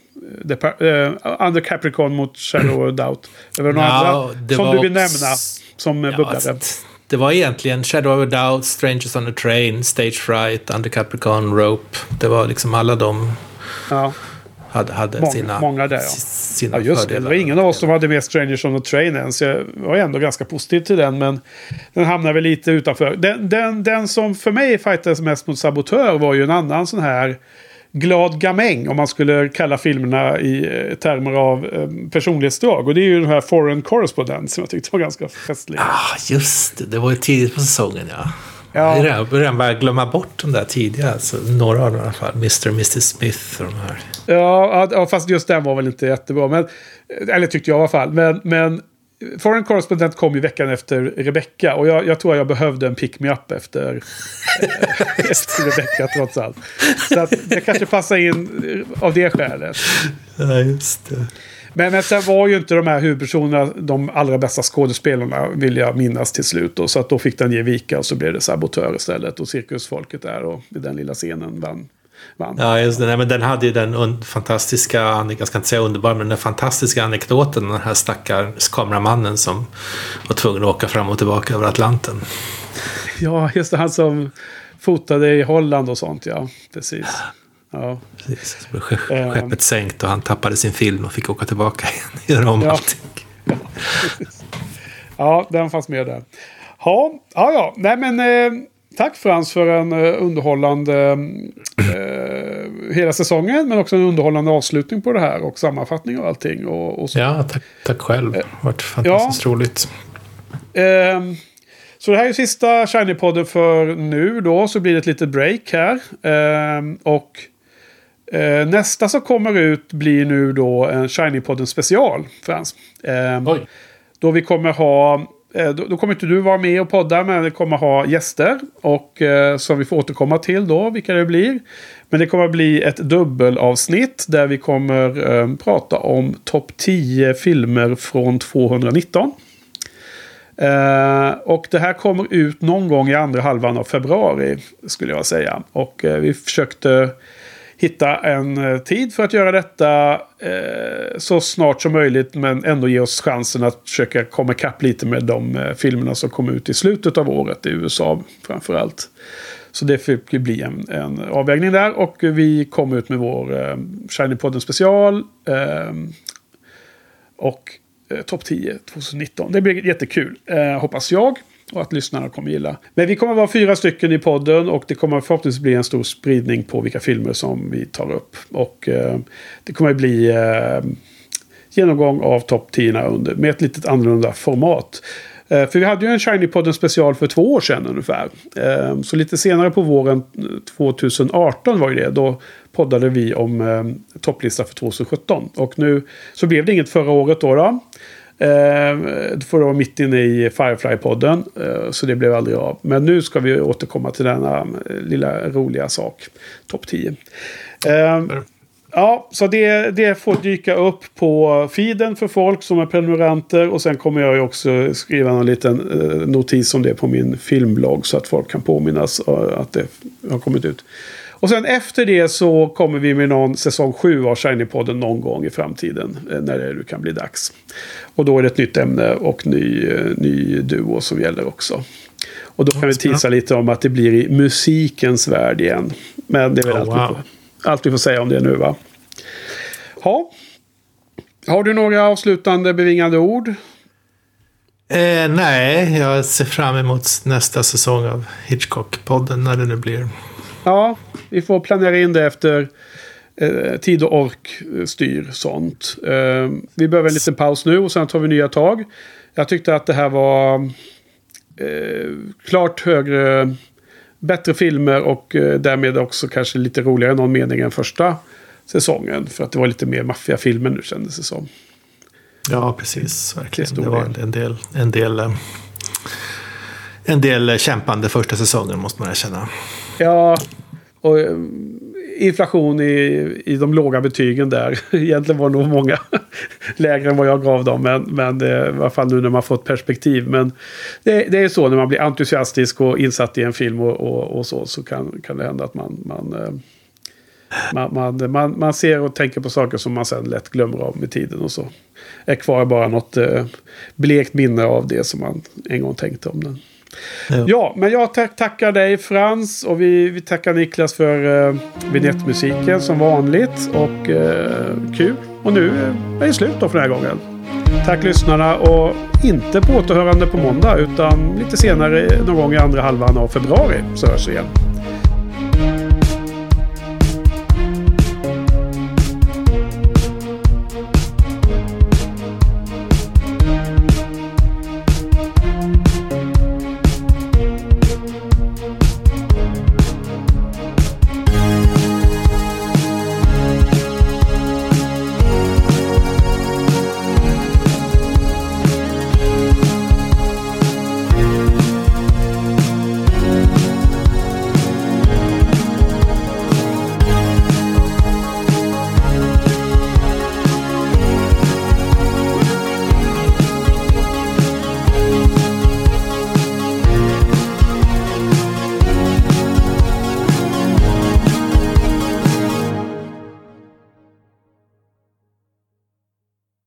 the, uh, Under Capricorn mot Shadow of Doubt. Det var några Ja, andra det som du vill nämna som Ja, bubblade. Det var egentligen Shadow of a Doubt, Strangers on a Train, Stage Fright, Under Capricorn, Rope. Det var liksom alla de Ja. hade, hade Många- sina, många där, ja. sina Ja, just fördelar. Det var ingen av oss som hade med Strangers on a Train än. Så jag var ändå ganska positiv till den. Men den hamnar väl lite utanför. Den, den, den som för mig fightades mest mot Sabotör var ju en annan sån här glad gamäng. Om man skulle kalla filmerna i eh, termer av eh, personlighetsdrag. Och det är ju den här Foreign Correspondent som jag tyckte var ganska festlig. Ah, just det. Det var ju tidigt på säsongen, ja. Ja. Jag börjar börja glömma bort de där tidiga. Alltså, några av dem i alla fall. Mr. och Mrs. Smith och de här. Ja, ja, fast just den var väl inte jättebra. Men, eller tyckte jag i alla fall. Men, men Foreign Correspondent kom ju veckan efter Rebecca. Och jag, jag tror jag behövde en pick-me-up efter, eh, efter Rebecca trots allt. Så att det kanske passar in eh, av det skälet. Ja, just det. Men, men sen var ju inte de här huvudpersonerna de allra bästa skådespelarna vill jag minnas till slut. Då, så att då fick den ge vika och så blev det sabotör istället. Och cirkusfolket där och i den lilla scenen vann. Vann. Ja, just det. Nej, men den hade ju den fantastiska, jag ska inte säga underbar, men den fantastiska anekdoten. Den här stackars kameramannen som var tvungen att åka fram och tillbaka över Atlanten. Ja, just det. Han som fotade i Holland och sånt. Ja, precis. Ja, Precis. Så blev Ehm. skeppet sänkt och han tappade sin film och fick åka tillbaka igen. Göra om Ja. allting. ja den fanns med där. Ja, ja, ja. Nej, men eh, tack Frans för en eh, underhållande eh, hela säsongen. Men också en underhållande avslutning på det här och sammanfattning och allting. Och, och. Ja, tack, tack själv. Det har varit fantastiskt roligt. Ehm, så det här är sista Shiny-podden för nu då. Så blir det ett litet break här. Ehm, och eh, nästa som kommer ut blir nu då en Shiny-podden special. Frans. Ehm. Då vi kommer ha... Eh, då, då kommer inte du vara med och podda, men vi kommer ha gäster. Och eh, som vi får återkomma till då, vilka det blir. Men det kommer bli ett dubbelavsnitt där vi kommer eh, prata om topp 10 filmer från 219. Eh, och det här kommer ut någon gång i andra halvan av februari, skulle jag säga. Och eh, vi försökte hitta en eh, tid för att göra detta eh, så snart som möjligt. Men ändå ge oss chansen att försöka komma ikapp lite med de eh, filmerna som kom ut i slutet av året i USA framför allt. Så det fick bli en, en avvägning där. Och vi kom ut med vår eh, Shiny-podden special. Eh, och eh, topp 10 2019. Det blir jättekul, eh, hoppas jag. Och att lyssnarna kommer gilla. Men vi kommer vara fyra stycken i podden och det kommer förhoppningsvis bli en stor spridning på vilka filmer som vi tar upp. Och eh, det kommer bli eh, genomgång av topp 10 under, med ett litet annorlunda format. Eh, för vi hade ju en Shiny-podden special för två år sedan ungefär. Eh, så lite senare på våren eh, 2018 var ju det. Då poddade vi om topplista för 2017. Och nu så blev det inget förra året då. då. Eh, för det var mitt inne i Firefly-podden. Eh, så det blev aldrig av. Men nu ska vi återkomma till denna eh, lilla roliga sak. Topp 10. Eh, Ja, så det, det får dyka upp på feeden för folk som är prenumeranter. Och sen kommer jag ju också skriva en liten eh, notis om det på min filmblogg. Så att folk kan påminnas att det har kommit ut. Och sen efter det så kommer vi med någon säsong 7 av Shiny-podden någon gång i framtiden. eh, När det nu kan bli dags. Och då är det ett nytt ämne och ny, eh, ny duo som gäller också. Och då kan vi tisa lite om att det blir i musikens värld igen. Men det är väl Oh, allt, vi wow. får, allt vi får säga om det nu va. Ja. Har du några avslutande bevingade ord? Eh, nej, jag ser fram emot nästa säsong av Hitchcock-podden när det nu blir. Ja, vi får planera in det efter eh, tid och ork styr sånt. Eh, vi behöver en liten paus nu och sen tar vi nya tag. Jag tyckte att det här var eh, klart högre, bättre filmer och eh, därmed också kanske lite roligare i någon mening än första säsongen. För att det var lite mer maffiafilmer nu kändes det som. Ja, precis. Verkligen. Det var en del, en del, eh, en del kämpande första säsongen måste man erkänna. Ja, och eh, inflation i, i de låga betygen där. Egentligen var det nog många lägre än vad jag gav dem. Men, men det, i alla fall nu när man fått perspektiv. Men det, det är så när man blir entusiastisk och insatt i en film och, och, och så. Så kan, kan det hända att man, man eh, man, man, man, man, ser och tänker på saker som man sen lätt glömmer av med tiden. Och så är kvar bara något eh, blekt minne av det som man en gång tänkte om den. Ja, ja men jag tack, tackar dig Frans och vi, vi tackar Niklas för eh, vignettmusiken som vanligt. Och eh, kul. Och nu eh, är det slut då för den här gången. Tack lyssnarna och inte på återhörande på måndag utan lite senare någon gång i andra halvan av februari så hörs vi igen.